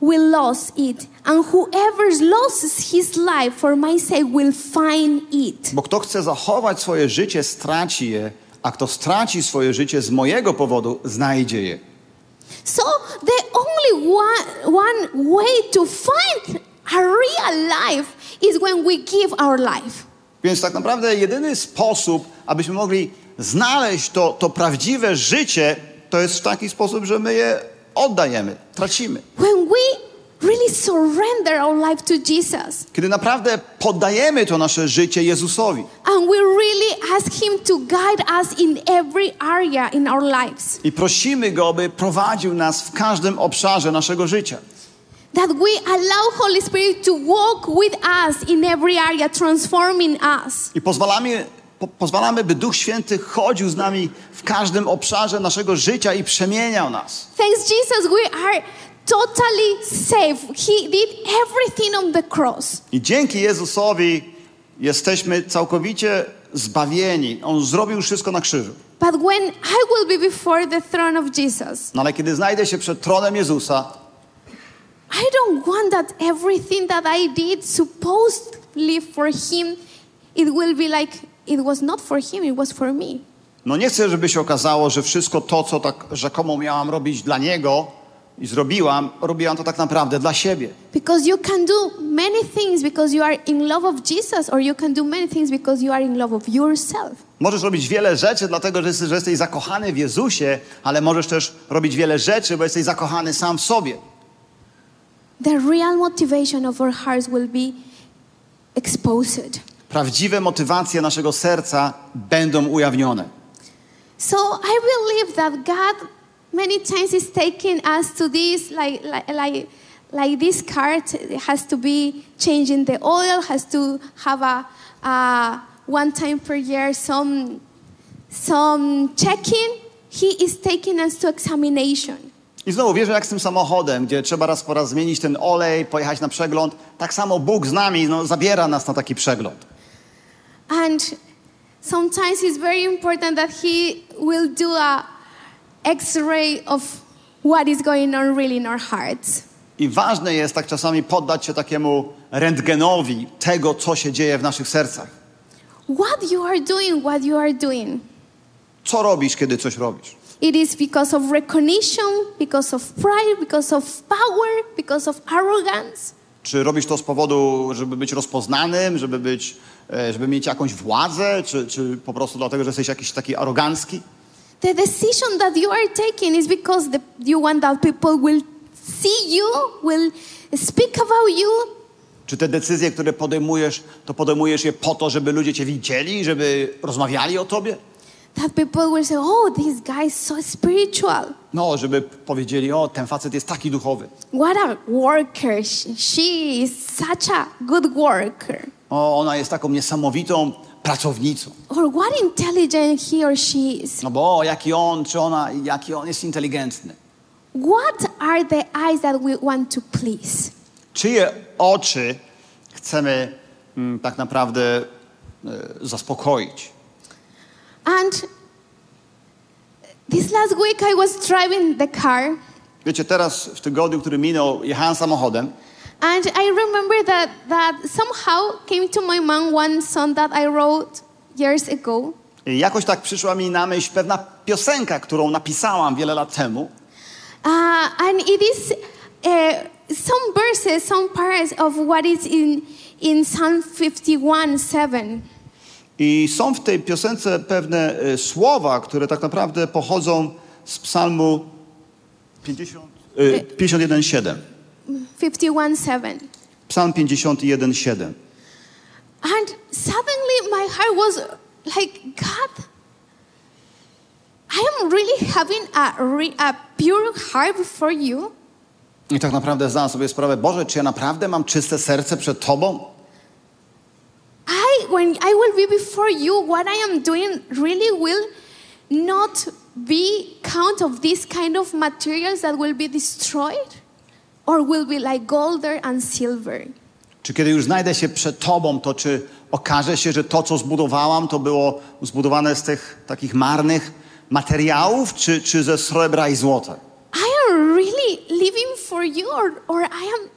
Speaker 2: will lose it. And whoever loses his life for my sake will find it.
Speaker 3: Bo kto chce zachować swoje życie, straci je, a kto straci swoje życie z mojego powodu, znajdzie je.
Speaker 2: So the only one, one way to find a real life is when we give our life.
Speaker 3: Więc tak naprawdę jedyny sposób, abyśmy mogli znaleźć to, to prawdziwe życie, to jest w taki sposób, że my je oddajemy, tracimy.
Speaker 2: When really surrender our life to Jesus
Speaker 3: Kiedy naprawdę poddajemy to nasze życie Jezusowi
Speaker 2: and we really ask Him to guide us in every area in our lives,
Speaker 3: i prosimy Go, by prowadził nas w każdym obszarze naszego życia.
Speaker 2: that we allow Holy Spirit to walk with us in every area, transforming us.
Speaker 3: I pozwalamy, po, pozwalamy, by Duch Święty chodził z nami w każdym obszarze naszego życia i przemieniał nas.
Speaker 2: Thanks Jesus, we are totally safe. He did everything on the cross.
Speaker 3: I dzięki Jezusowi jesteśmy całkowicie zbawieni. On zrobił wszystko na krzyżu.
Speaker 2: But when I will be before the throne of Jesus,
Speaker 3: No ale kiedy znajdę się przed tronem Jezusa,
Speaker 2: I don't want that everything that I did supposedly for Him, it will be like it was not for Him, it was for me.
Speaker 3: no nie chcę, żeby się okazało, że wszystko to, co tak rzekomo miałam robić dla Niego i zrobiłam, robiłam to tak naprawdę dla siebie.
Speaker 2: Because you can do many things because you are in love of Jesus, or you can do many things because you are in love of yourself.
Speaker 3: Możesz robić wiele rzeczy, dlatego że jesteś, że jesteś zakochany w Jezusie, ale możesz też robić wiele rzeczy, bo jesteś zakochany sam w sobie.
Speaker 2: The real motivation of our hearts will be exposed.
Speaker 3: Prawdziwe motywacje naszego serca będą ujawnione.
Speaker 2: So I believe that God many times is taking us to this like like like, like this cart has to be changing the oil, has to have a, a one time per year some some checking. He is taking us to examination.
Speaker 3: I znowu wierzę jak z tym samochodem, gdzie trzeba raz po raz zmienić ten olej, pojechać na przegląd. Tak samo Bóg z nami no, zabiera nas na taki przegląd.
Speaker 2: And sometimes it's very important that he will do a x-ray of what is going on really in our hearts.
Speaker 3: I ważne jest tak czasami poddać się takiemu rentgenowi tego, co się dzieje w naszych sercach.
Speaker 2: What you are doing, what you are doing.
Speaker 3: Co robisz, kiedy coś robisz?
Speaker 2: It is because of recognition, because of pride, because of power, because of arrogance.
Speaker 3: Czy robisz to z powodu, żeby być rozpoznanym, żeby, być, e, żeby mieć jakąś władzę, czy, czy po prostu dlatego, że jesteś jakiś taki arogancki?
Speaker 2: The decision that you are taking is because the, you want that people will see you, will speak about you,
Speaker 3: Czy te decyzje, które podejmujesz, to podejmujesz je po to, żeby ludzie cię widzieli, żeby rozmawiali o tobie?
Speaker 2: that people will say, oh, this guy is so spiritual.
Speaker 3: No, żeby powiedzieli, o, ten facet jest taki duchowy.
Speaker 2: What a worker. She, is such a good worker.
Speaker 3: O, ona jest taką niesamowitą pracownicą.
Speaker 2: Or what intelligent he or she is.
Speaker 3: No bo jaki on, czy ona, jaki on jest inteligentny.
Speaker 2: What are the eyes that we want to please?
Speaker 3: Czyje oczy chcemy mm, tak naprawdę e, zaspokoić?
Speaker 2: And this last week I was driving the car
Speaker 3: Wiecie, teraz w tygodniu, który minął, jechałem samochodem
Speaker 2: and I remember that, that somehow came to my mind one song that I wrote years ago.
Speaker 3: i jakoś tak przyszła mi na myśl pewna piosenka, którą napisałam wiele lat temu.
Speaker 2: Uh, and it is uh, some verses, some parts of what is in, in Psalm 51 7.
Speaker 3: I są w tej piosence pewne e, słowa, które tak naprawdę pochodzą z psalmu 50, e, 51,7.
Speaker 2: 51 7.
Speaker 3: Psalm 51,7.
Speaker 2: And suddenly my heart was like, God, I am really having a, re- a pure heart before you.
Speaker 3: I tak naprawdę zdałem sobie sprawę, Boże, czy ja naprawdę mam czyste serce przed Tobą?
Speaker 2: I, when I will be before you, what I am doing really will not be count of this kind of materials that will be destroyed or will be like gold and silver.
Speaker 3: Czy kiedy już znajdę się przed Tobą, to czy okaże się, że to, co zbudowałam, to było zbudowane z tych takich marnych materiałów, czy, czy ze srebra i złota?
Speaker 2: I am really living for you or, or I am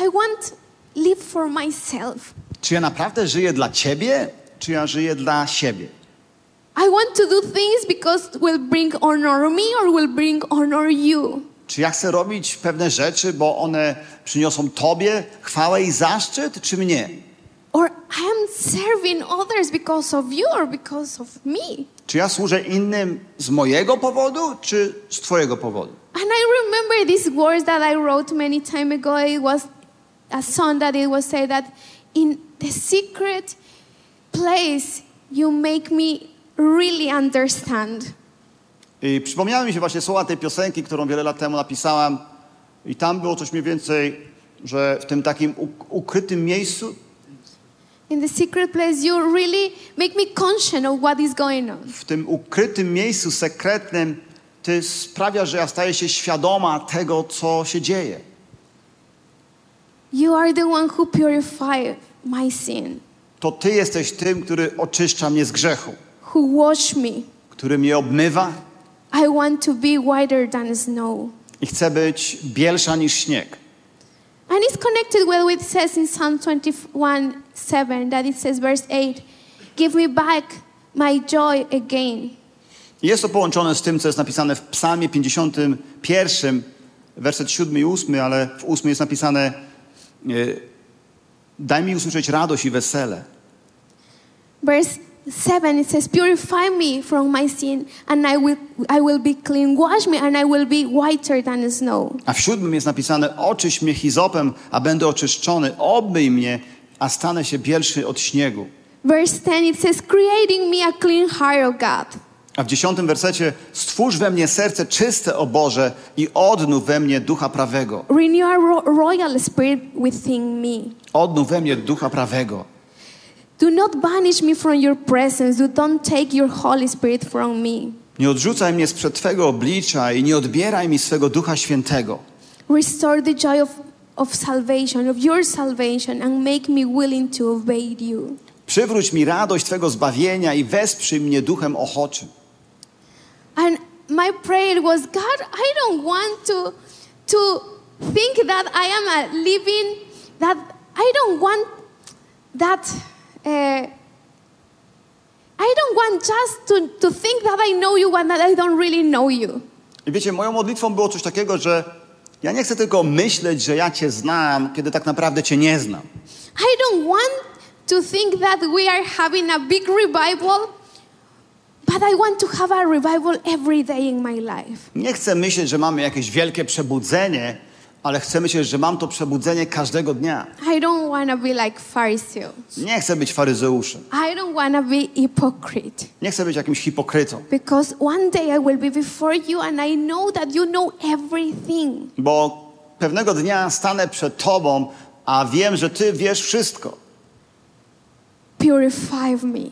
Speaker 2: I want live for myself.
Speaker 3: Czy ja naprawdę żyję dla Ciebie, czy ja żyję dla siebie?
Speaker 2: I want to do things because will bring honor me or will bring honor you.
Speaker 3: Czy ja chcę robić pewne rzeczy, bo one przyniosą Tobie chwałę i zaszczyt, czy mnie?
Speaker 2: Or I am serving others because of you or because of me.
Speaker 3: Czy ja służę innym z mojego powodu, czy z Twojego powodu?
Speaker 2: And I remember these words that I wrote many time ago. It was a song that it was said that in the secret place you make me really understand.
Speaker 3: I przypomniały mi się właśnie słowa tej piosenki, którą wiele lat temu napisałam. I tam było coś mniej więcej, że w tym takim uk- ukrytym miejscu,
Speaker 2: In the secret place you really make me conscious of what is going on.
Speaker 3: w tym ukrytym miejscu sekretnym, Ty sprawiasz, że ja staję się świadoma tego, co się dzieje.
Speaker 2: You are the one who purified my sin,
Speaker 3: To Ty jesteś tym, który oczyszcza mnie z grzechu,
Speaker 2: who washed me.
Speaker 3: który mnie obmywa
Speaker 2: I want to be whiter than snow.
Speaker 3: i chce być bielsza niż śnieg.
Speaker 2: And it's connected with what it says in Psalm 21 7, that it says, verse 8, Give me back my joy again.
Speaker 3: Jest to połączone z tym, co jest napisane w Psalmie 51, werset 7 i 8, ale w 8 jest napisane: e, Daj mi usłyszeć radość i wesele.
Speaker 2: Verse 7, it says, Purify me from my sin, and I will, I will be clean. Wash me, and I will be whiter than snow.
Speaker 3: A w siódmym jest napisane: Oczyś mnie hizopem, a będę oczyszczony. Obmyj mnie, a stanę się bielszy od śniegu.
Speaker 2: Verse 10, it says, Creating me a clean heart, O God.
Speaker 3: A w dziesiątym wersecie: Stwórz we mnie serce czyste, o Boże, i odnów we mnie ducha prawego.
Speaker 2: Renew a ro- royal spirit within me.
Speaker 3: Odnów we mnie ducha prawego.
Speaker 2: Do not banish me from your presence. Do not take your Holy Spirit from me.
Speaker 3: Nie odrzucaj mnie sprzed Twego oblicza i nie odbieraj mi swego ducha świętego.
Speaker 2: Restore the joy of, of salvation, of your salvation, and make me willing to obey you.
Speaker 3: Przywróć mi radość Twego zbawienia i wesprzyj mnie duchem ochoczym.
Speaker 2: And my prayer was, God, I don't want to, to think that I am a living, that I don't want that. Uh, I don't want just to, to think that I know you and that I don't really know you.
Speaker 3: I wiecie, moją modlitwą było coś takiego, że ja nie chcę tylko myśleć, że ja Cię znam, kiedy tak naprawdę Cię nie znam.
Speaker 2: I don't want to think that we are having a big revival, but I want to have a revival every day in my life.
Speaker 3: Nie chcę myśleć, że mamy jakieś wielkie przebudzenie, ale chcę myśleć, że mam to przebudzenie każdego dnia.
Speaker 2: I don't want to be like.
Speaker 3: Nie chcę być faryzeuszem.
Speaker 2: I don't want to be hypocrite.
Speaker 3: Nie chcę być jakimś hipokrytą.
Speaker 2: Because one day I will be before you and I know that you know everything.
Speaker 3: Bo pewnego dnia stanę przed Tobą, a wiem, że Ty wiesz wszystko.
Speaker 2: Purify me,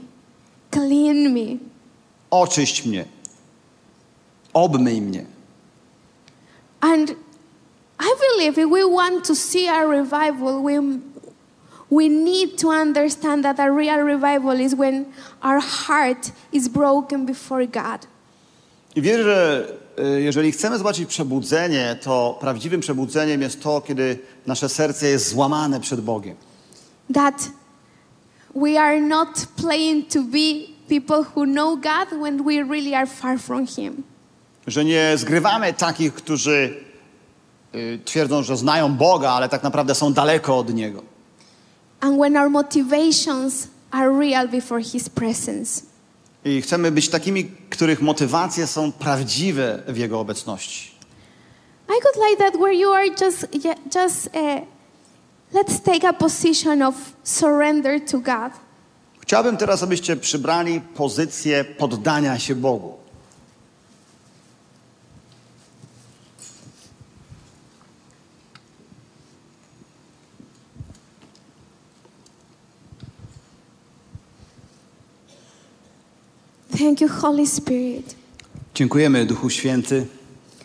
Speaker 2: clean me.
Speaker 3: Oczyść mnie. Obmyj mnie.
Speaker 2: And I believe if we want to see a revival, we, we need to understand that a real revival is when our heart is broken before God.
Speaker 3: I wierzę, że y, jeżeli chcemy zobaczyć przebudzenie, to prawdziwym przebudzeniem jest to, kiedy nasze serce jest złamane przed Bogiem.
Speaker 2: That we are not playing to be people who know God when we really are far from Him.
Speaker 3: Że nie zgrywamy takich, którzy twierdzą, że znają Boga, ale tak naprawdę są daleko od Niego.
Speaker 2: And when our motivations are real before His presence.
Speaker 3: I chcemy być takimi, których motywacje są prawdziwe w Jego obecności.
Speaker 2: I like that where you are just, just uh, let's take a position of surrender to God.
Speaker 3: Chciałbym teraz, abyście przybrali pozycję poddania się Bogu.
Speaker 2: Thank you, Holy Spirit.
Speaker 3: Dziękujemy, Duchu Święty,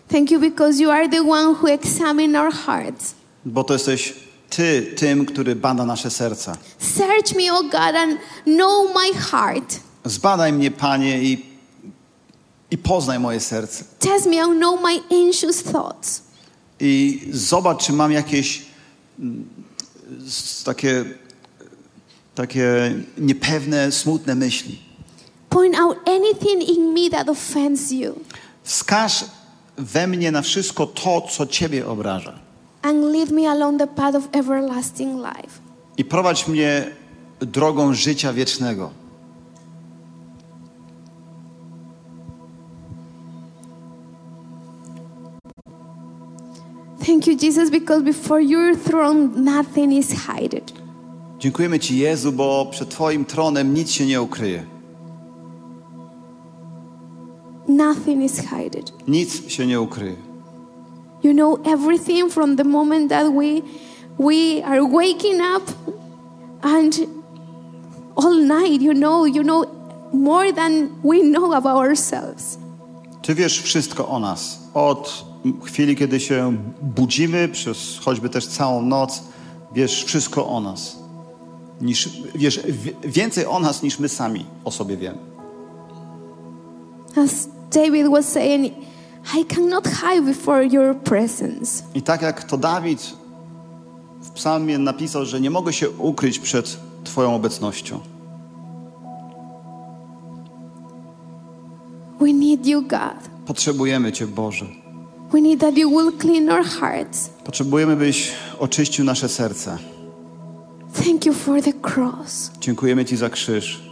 Speaker 2: Thank you because you are the one who examine our hearts.
Speaker 3: bo to jesteś Ty tym, który bada nasze serca.
Speaker 2: Search me, O God, and know my heart.
Speaker 3: Zbadaj mnie, Panie, i, i poznaj moje serce.
Speaker 2: Test me and know my anxious thoughts.
Speaker 3: I zobacz, czy mam jakieś mm, takie, takie niepewne, smutne myśli.
Speaker 2: Point out anything in me that offends you
Speaker 3: Wskaż we mnie na wszystko to, co Ciebie obraża.
Speaker 2: and lead me along the path of everlasting life.
Speaker 3: I prowadź mnie drogą życia wiecznego.
Speaker 2: Thank you, Jesus, because before your throne nothing is hidden.
Speaker 3: Dziękujemy Ci, Jezu, bo przed Twoim tronem nic się nie ukryje.
Speaker 2: Nothing is hidden.
Speaker 3: Nic się nie ukryje.
Speaker 2: You know everything from the moment that we we are waking up and all night. You know, you know more than we know about ourselves.
Speaker 3: Ty wiesz wszystko o nas. Od chwili, kiedy się budzimy, przez choćby też całą noc, wiesz wszystko o nas. Niż, wiesz więcej o nas, niż my sami o sobie wiemy.
Speaker 2: As David was saying, I cannot hide before your presence.
Speaker 3: I tak jak to Dawid w psalmie napisał, że nie mogę się ukryć przed Twoją obecnością.
Speaker 2: We need you, God.
Speaker 3: Potrzebujemy Cię, Boże.
Speaker 2: We need that you will clean our hearts.
Speaker 3: Potrzebujemy, byś oczyścił nasze serca.
Speaker 2: Thank you for the cross.
Speaker 3: Dziękujemy Ci za krzyż.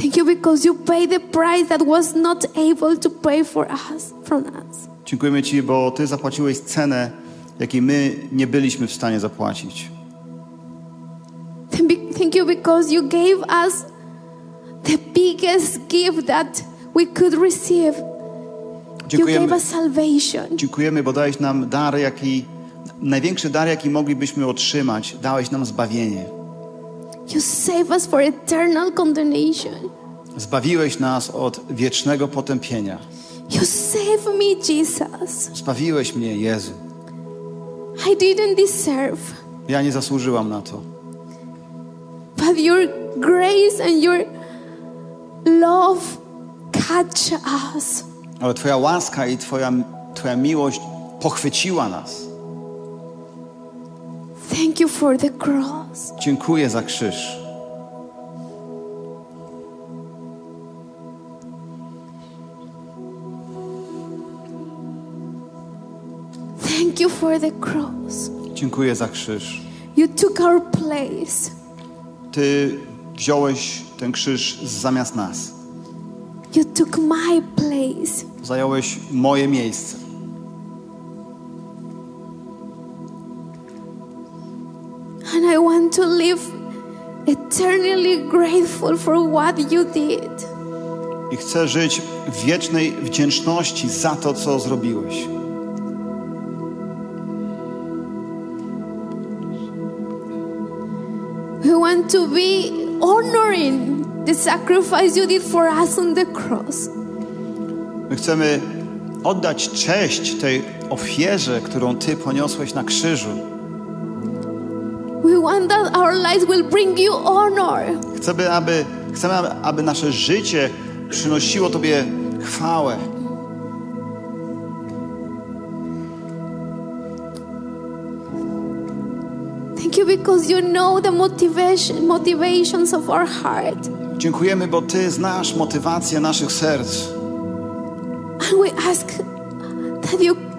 Speaker 2: Thank you because you paid the price that was not able to pay for us from us.
Speaker 3: Dziękujemy Ci, bo Ty zapłaciłeś cenę, jakiej my nie byliśmy w stanie zapłacić.
Speaker 2: Thank you because you gave us the biggest gift that we could receive. You gave
Speaker 3: Dziękujemy,
Speaker 2: us salvation.
Speaker 3: dziękujemy, bo dałeś nam dar, jaki, największy dar, jaki moglibyśmy otrzymać. Dałeś nam zbawienie.
Speaker 2: You save us for eternal condemnation.
Speaker 3: Zbawiłeś nas od wiecznego potępienia.
Speaker 2: You save me, Jesus.
Speaker 3: Zbawiłeś mnie, Jezu.
Speaker 2: I didn't deserve,
Speaker 3: Ja nie zasłużyłam na to.
Speaker 2: but your grace and your love catch us.
Speaker 3: Ale Twoja łaska i Twoja, twoja miłość pochwyciła nas.
Speaker 2: Thank you for the cross.
Speaker 3: Dziękuję za krzyż.
Speaker 2: Thank you for the cross.
Speaker 3: Dziękuję za krzyż.
Speaker 2: You took our place.
Speaker 3: Ty wziąłeś ten krzyż zamiast nas.
Speaker 2: You took my place.
Speaker 3: Zająłeś moje miejsce.
Speaker 2: Eternally grateful for what you did.
Speaker 3: I chcę żyć w wiecznej wdzięczności za to, co zrobiłeś.
Speaker 2: We want to be honoring the sacrifice you did for us on the cross.
Speaker 3: My chcemy oddać cześć tej ofierze, którą Ty poniosłeś na krzyżu.
Speaker 2: Want that our lives will bring you honor.
Speaker 3: Chcemy, aby, chcemy, aby nasze życie przynosiło Tobie chwałę.
Speaker 2: Thank you because you know the motivation, motivations of our heart.
Speaker 3: Dziękujemy, bo Ty znasz motywację naszych serc.
Speaker 2: And we ask that you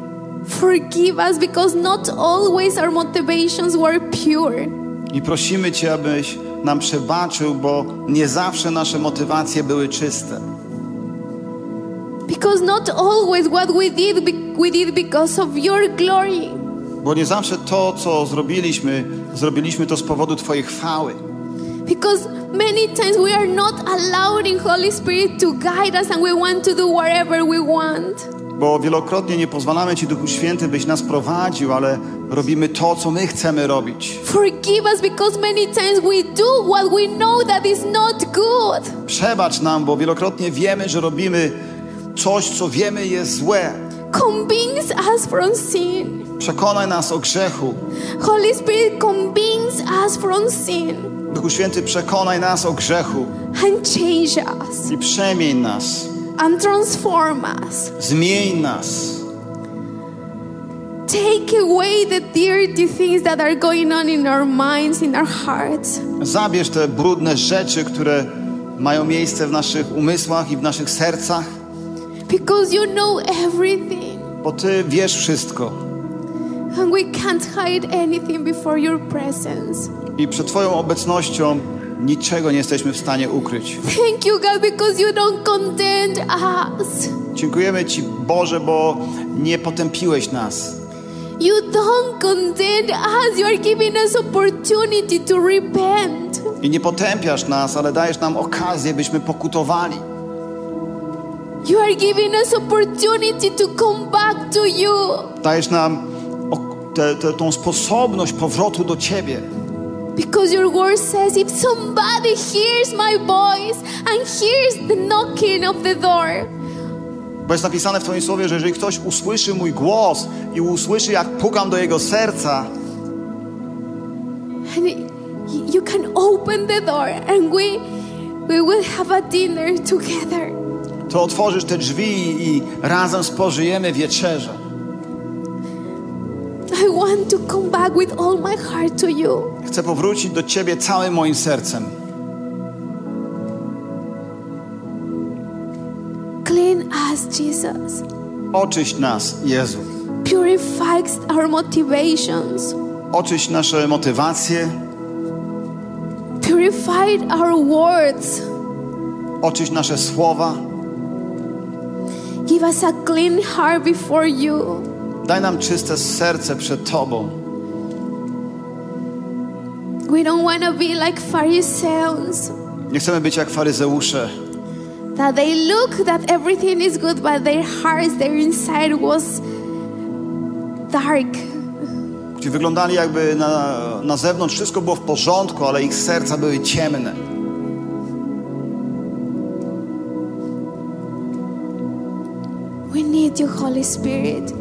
Speaker 2: forgive us because not always our motivations were pure.
Speaker 3: I prosimy Cię, abyś nam przebaczył, bo nie zawsze nasze motywacje były czyste.
Speaker 2: Because not always what we did, we did because of your glory.
Speaker 3: Bo nie zawsze to, co zrobiliśmy, zrobiliśmy to z powodu Twojej chwały.
Speaker 2: Because many times we are not allowing Holy Spirit to guide us and we want to do whatever we want.
Speaker 3: Bo wielokrotnie nie pozwalamy Ci, Duchu Święty, byś nas prowadził, ale robimy to, co my chcemy robić.
Speaker 2: Forgive us because many times we do what we know that is not good.
Speaker 3: Przebacz nam, bo wielokrotnie wiemy, że robimy coś, co wiemy jest złe.
Speaker 2: Convince us from sin.
Speaker 3: Przekonaj nas o grzechu.
Speaker 2: Holy Spirit, convince us from sin
Speaker 3: Duchu Święty, przekonaj nas o grzechu
Speaker 2: and change us
Speaker 3: i przemień nas.
Speaker 2: And transform us.
Speaker 3: Zmień nas.
Speaker 2: Take away the dirty things that are going on in our minds, in our hearts.
Speaker 3: Zabierz te brudne rzeczy, które mają miejsce w naszych umysłach i w naszych sercach,
Speaker 2: Because you know everything
Speaker 3: bo Ty wiesz wszystko.
Speaker 2: and we can't hide anything before your presence.
Speaker 3: I przed Twoją obecnością niczego nie jesteśmy w stanie ukryć.
Speaker 2: Thank you, God, because you don't condemn us.
Speaker 3: Dziękujemy Ci, Boże, bo nie potępiłeś nas.
Speaker 2: You don't condemn us. You are giving us opportunity to repent.
Speaker 3: I nie potępiasz nas, ale dajesz nam okazję, byśmy pokutowali.
Speaker 2: You are giving us opportunity to come back to you.
Speaker 3: Dajesz nam tę- tę- tą sposobność powrotu do Ciebie.
Speaker 2: Because your word says if somebody hears my voice and hears the knocking of the door,
Speaker 3: Bo jest napisane w Twoim słowie, że jeżeli ktoś usłyszy mój głos i usłyszy, jak pukam do jego serca,
Speaker 2: and y- you can open the door and we we will have a dinner together.
Speaker 3: to otworzysz te drzwi i razem spożyjemy wieczerze.
Speaker 2: I want to come back with all my heart to you.
Speaker 3: Chcę powrócić do Ciebie całym moim sercem.
Speaker 2: Clean us, Jesus.
Speaker 3: Oczyść nas, Jezu.
Speaker 2: Purify our motivations.
Speaker 3: Oczyść nasze motywacje,
Speaker 2: Purify our words.
Speaker 3: oczyść nasze słowa.
Speaker 2: Give us a clean heart before you.
Speaker 3: Daj nam czyste serce przed Tobą.
Speaker 2: We don't want to be like Pharisees.
Speaker 3: Nie chcemy być jak faryzeusze,
Speaker 2: That they look that everything is good, but their hearts, their inside was dark.
Speaker 3: gdzie wyglądali jakby na, na zewnątrz wszystko było w porządku, ale ich serca były ciemne.
Speaker 2: We need you, Holy Spirit.